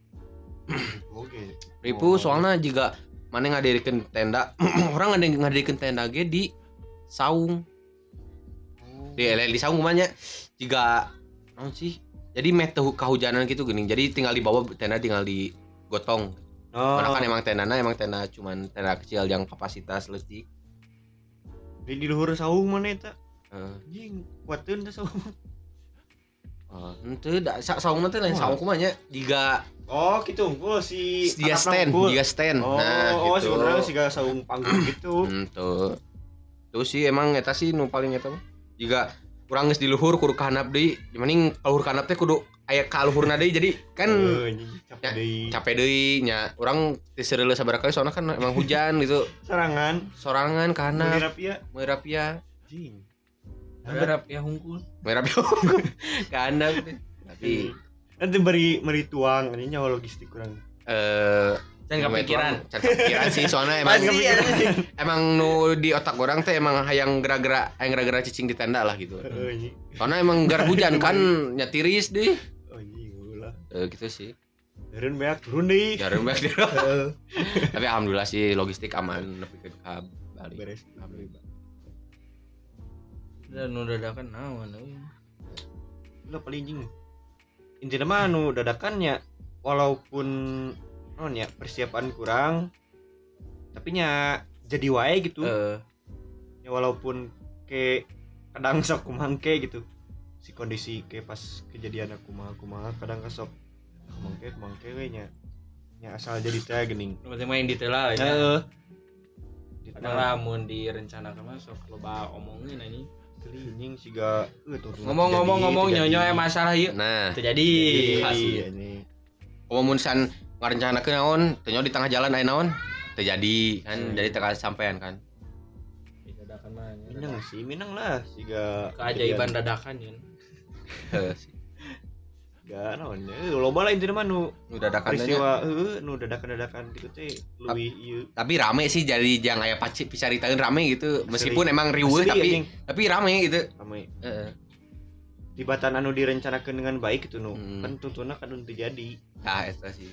oke. Ribu Oh. soalnya juga mana ngadirikeun tenda orang ada ngadirikeun tenda ge di saung. Di ele di saung kumanya juga naon sih? Jadi meh teu kahujanan gitu geuning jadi tinggal di bawah tenda tinggal di gotong. Oh. Karena kan emang tendana emang tenda cuman tenda kecil yang kapasitas leutik di. Di luhur saung mana eta? Eh, anjing kuateun teh saung oh, henteu da sa saung teh lain Wah. saung kumanya juga oh gitu unggul si dia stand dia stand oh nah oh gitu sebenarnya sih gak saung panggung gitu Ento. Tuh sih emang eta sih nu paling eta mah. Juga kurang geus di luhur kudu kahanap deui. Mending luhur kahanap teh kudu aya ka luhurna deui jadi kan capek Ya, deui. capek deui nya. Urang teu sereuleuh sabaraha kali soalnya kan emang hujan gitu. serangan Sorangan ka handap, Menirapia meurapia, anjing Harap ya hungkul. meurapia ka handap teh. Tapi nanti beri beri tuang ini nyawa logistik kurang eh Dan kepikiran. Can kepikiran sih soalnya emang emang nu di otak orang teh emang hayang gerak-gerak hayang gerak-gerak cicing di tenda lah gitu. Eh, anjing. Karena emang gar hujan kan nyatiris deh. Oh, anjing ulah Eh, gitu sih. Turun banyak turun deh Jarum banget Eh, Tapi alhamdulillah sih logistik aman nepi ke ka Bali. beres Alhamdulillah. Dan udah dadakan naon euy. ulah paling anjing intinya mah anu dadakannya walaupun non ya persiapan kurang tapi nya jadi wae gitu. Eh, ya walaupun ke kadang sok kumangke gitu. Si kondisi ke pas kejadian aku mah aku mah kadang kesok kumangke kumangke we nya nya asal jadi teh gening. Nu penting main detail lah ya. heeh. Kadang lamun direncanakan mah sok loba omongin anjing. Ngomong-ngomong ngomong nyonyo ya masalah ieu. Nah, Terjadi jadi hasil. ini umum san ngarencanakeun naon, teu nyaho di tengah jalan aya naon, teu jadi kan Hmm. jadi teu sampean kan. Dadakan mah. nya. minang sih minang lah siga Keajaiban dadakan ya. Sih. gak naon eh loba lah intinya mah nu Nu dadakan peristiwa heeh nu dadakan-dadakan gitu teh leuwih ieu Tapi rame sih jadi jangan aya paci picaritaeun rame gitu. Meskipun emang riweuh Asli, tapi anjing. tapi rame gitu. Rame. Heeh. tibatan anu direncanakan dengan baik itu nu Hmm. kan tuntuna kan terjadi Nah, eta sih.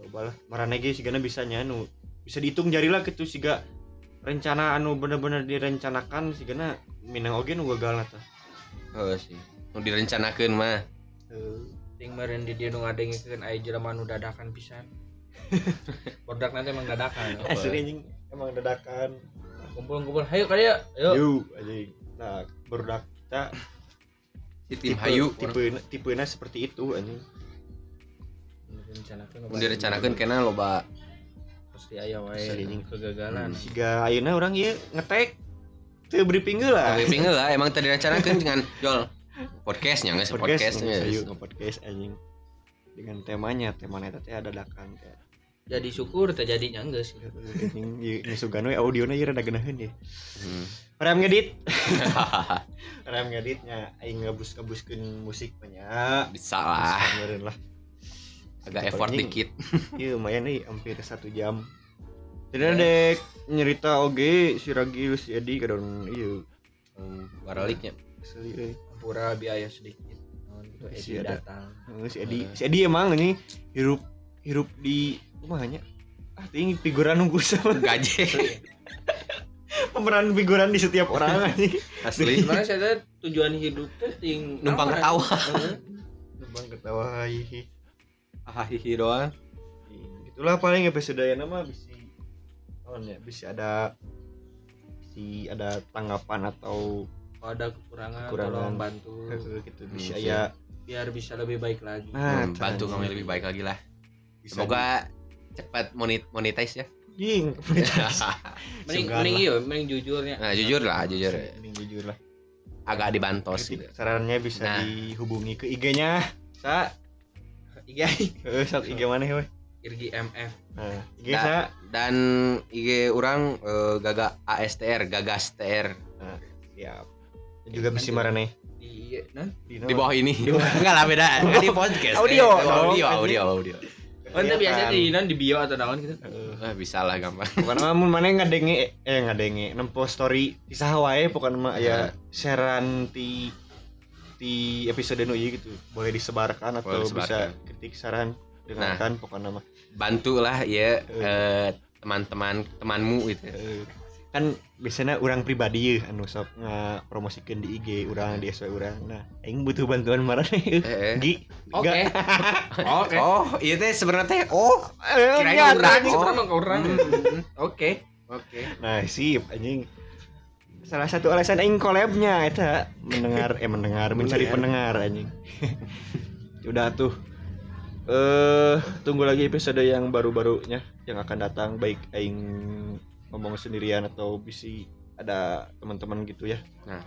coba lah marane ge sigana bisa anu bisa dihitung jari lah gitu siga rencana anu bener-bener direncanakan sigana minang oge nu gagal tah Heuh sih. Nu direncanakeun mah. Ting meureun di dieu nu ngadengikeun aya jelema nu dadakan pisan. Produk nanti emang dadakan. asli anjing emang dadakan Kumpul-kumpul, hayu kali ya. Yuk. yuk anjing nah barudak kita Si tim hayu tipe tipena seperti itu anjing direncanakeun kena loba pasti aya wae Sering. kegagalan. siga ayeuna urang ieu ngetek teu briefing lah Tapi pinggul lah emang tadi rencanakeun dengan Jol podcastnya nggak sih podcast podcast ya. podcast anjing dengan temanya temanya teh ada dadakan kayak Jadi syukur terjadinya geus. anjing ieu nyusugan we audiona ieu rada geunaheun ya Hmm. Rem ngedit Rem ngeditnya aing ngabus-ngabuskeun musik banyak Bisa lah, Meureun lah agak effort Anjing. dikit. Iya lumayan nih hampir satu jam Tidak dek nyerita oge si Ragi si Edi kadon iya Hmm, Baraliknya. asli euy. Pura biaya sedikit. Naon itu Si Edi ada. datang. Eh, si Edi si Edi emang ini hirup hirup di rumahnya ah ting figuran nunggu sama Gaje pemeran figuran di setiap orang anjing asli. Sebenarnya saya tujuan hidup teh ting Numpang ketawa. Heeh. Numpang ketawa hihi Ah hihi doang. itulah paling episode yang nama bisa oh ya bisa ada si ada tanggapan atau Kalau ada kekurangan, Kekurangan. tolong bantu gitu bisa Hmm, ya biar bisa lebih baik lagi. nah Hmm, bantu kami lebih baik lagi lah. Bisa Semoga cepat monet monetize ya. Jing, Mending mending iya, mending jujurnya. Nah, jujur lah, jujur. Mending jujur lah Agak dibantos gitu. sarannya bisa Nah. dihubungi ke IG-nya sa Iya, eh sok IG mana we Irgi MF. nah IG Da- sa Dan IG orang eh, Gaga ASTR, Gagas TR siap juga bisa marane Di nah, di bawah ini. Enggak lah beda. Di podcast. Audio Eh, dong, audio, anjing. audio, audio. Oh, itu biasa Kelihatan. di non di bio atau naon gitu. Heeh. Ah, bisa lah gampang Bukan mun mana ngadenge eh ngadenge nempo story di saha wae pokoknya mah ya sharean ti ti episode nu gitu. Boleh disebarkan atau Boleh bisa disebarkan. kritik saran dengarkan pokoknya mah. bantulah ya eh, teman-teman temanmu gitu Eh, kan biasanya orang pribadi ya anu sok ngapromosikeun di IG orang di SW orang nah aing butuh bantuan marane Eh, eh. Gi Oke. Oke. oh iya teh sebenarnya teh oh Kirain Kirain orang, Oh. sebenarnya orang. Oke. oke Nah, sip anjing. Salah satu alasan aing collabnya eta mendengar eh mendengar mencari pendengar anjing. Udah tuh. Eh tunggu lagi episode yang baru-barunya yang akan datang baik aing ngomong sendirian atau bisa ada teman-teman gitu ya. nah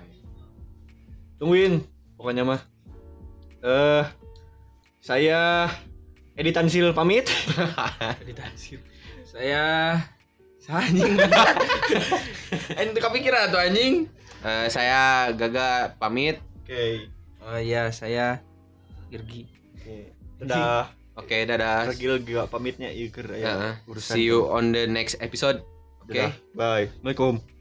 Tungguin pokoknya mah. Eh saya Editan Sil pamit. Meditasi. Saya saya anjing. Ente kepikiran tuh anjing? Eh, saya Gaga pamit Oke. Oh iya, saya Irgi. Oke. Dadah. oke dadah Regil gak pamitnya ieu keur aya Heeh. urusan. see you on the next episode oke Dadah. Bye. Assalamualaikum.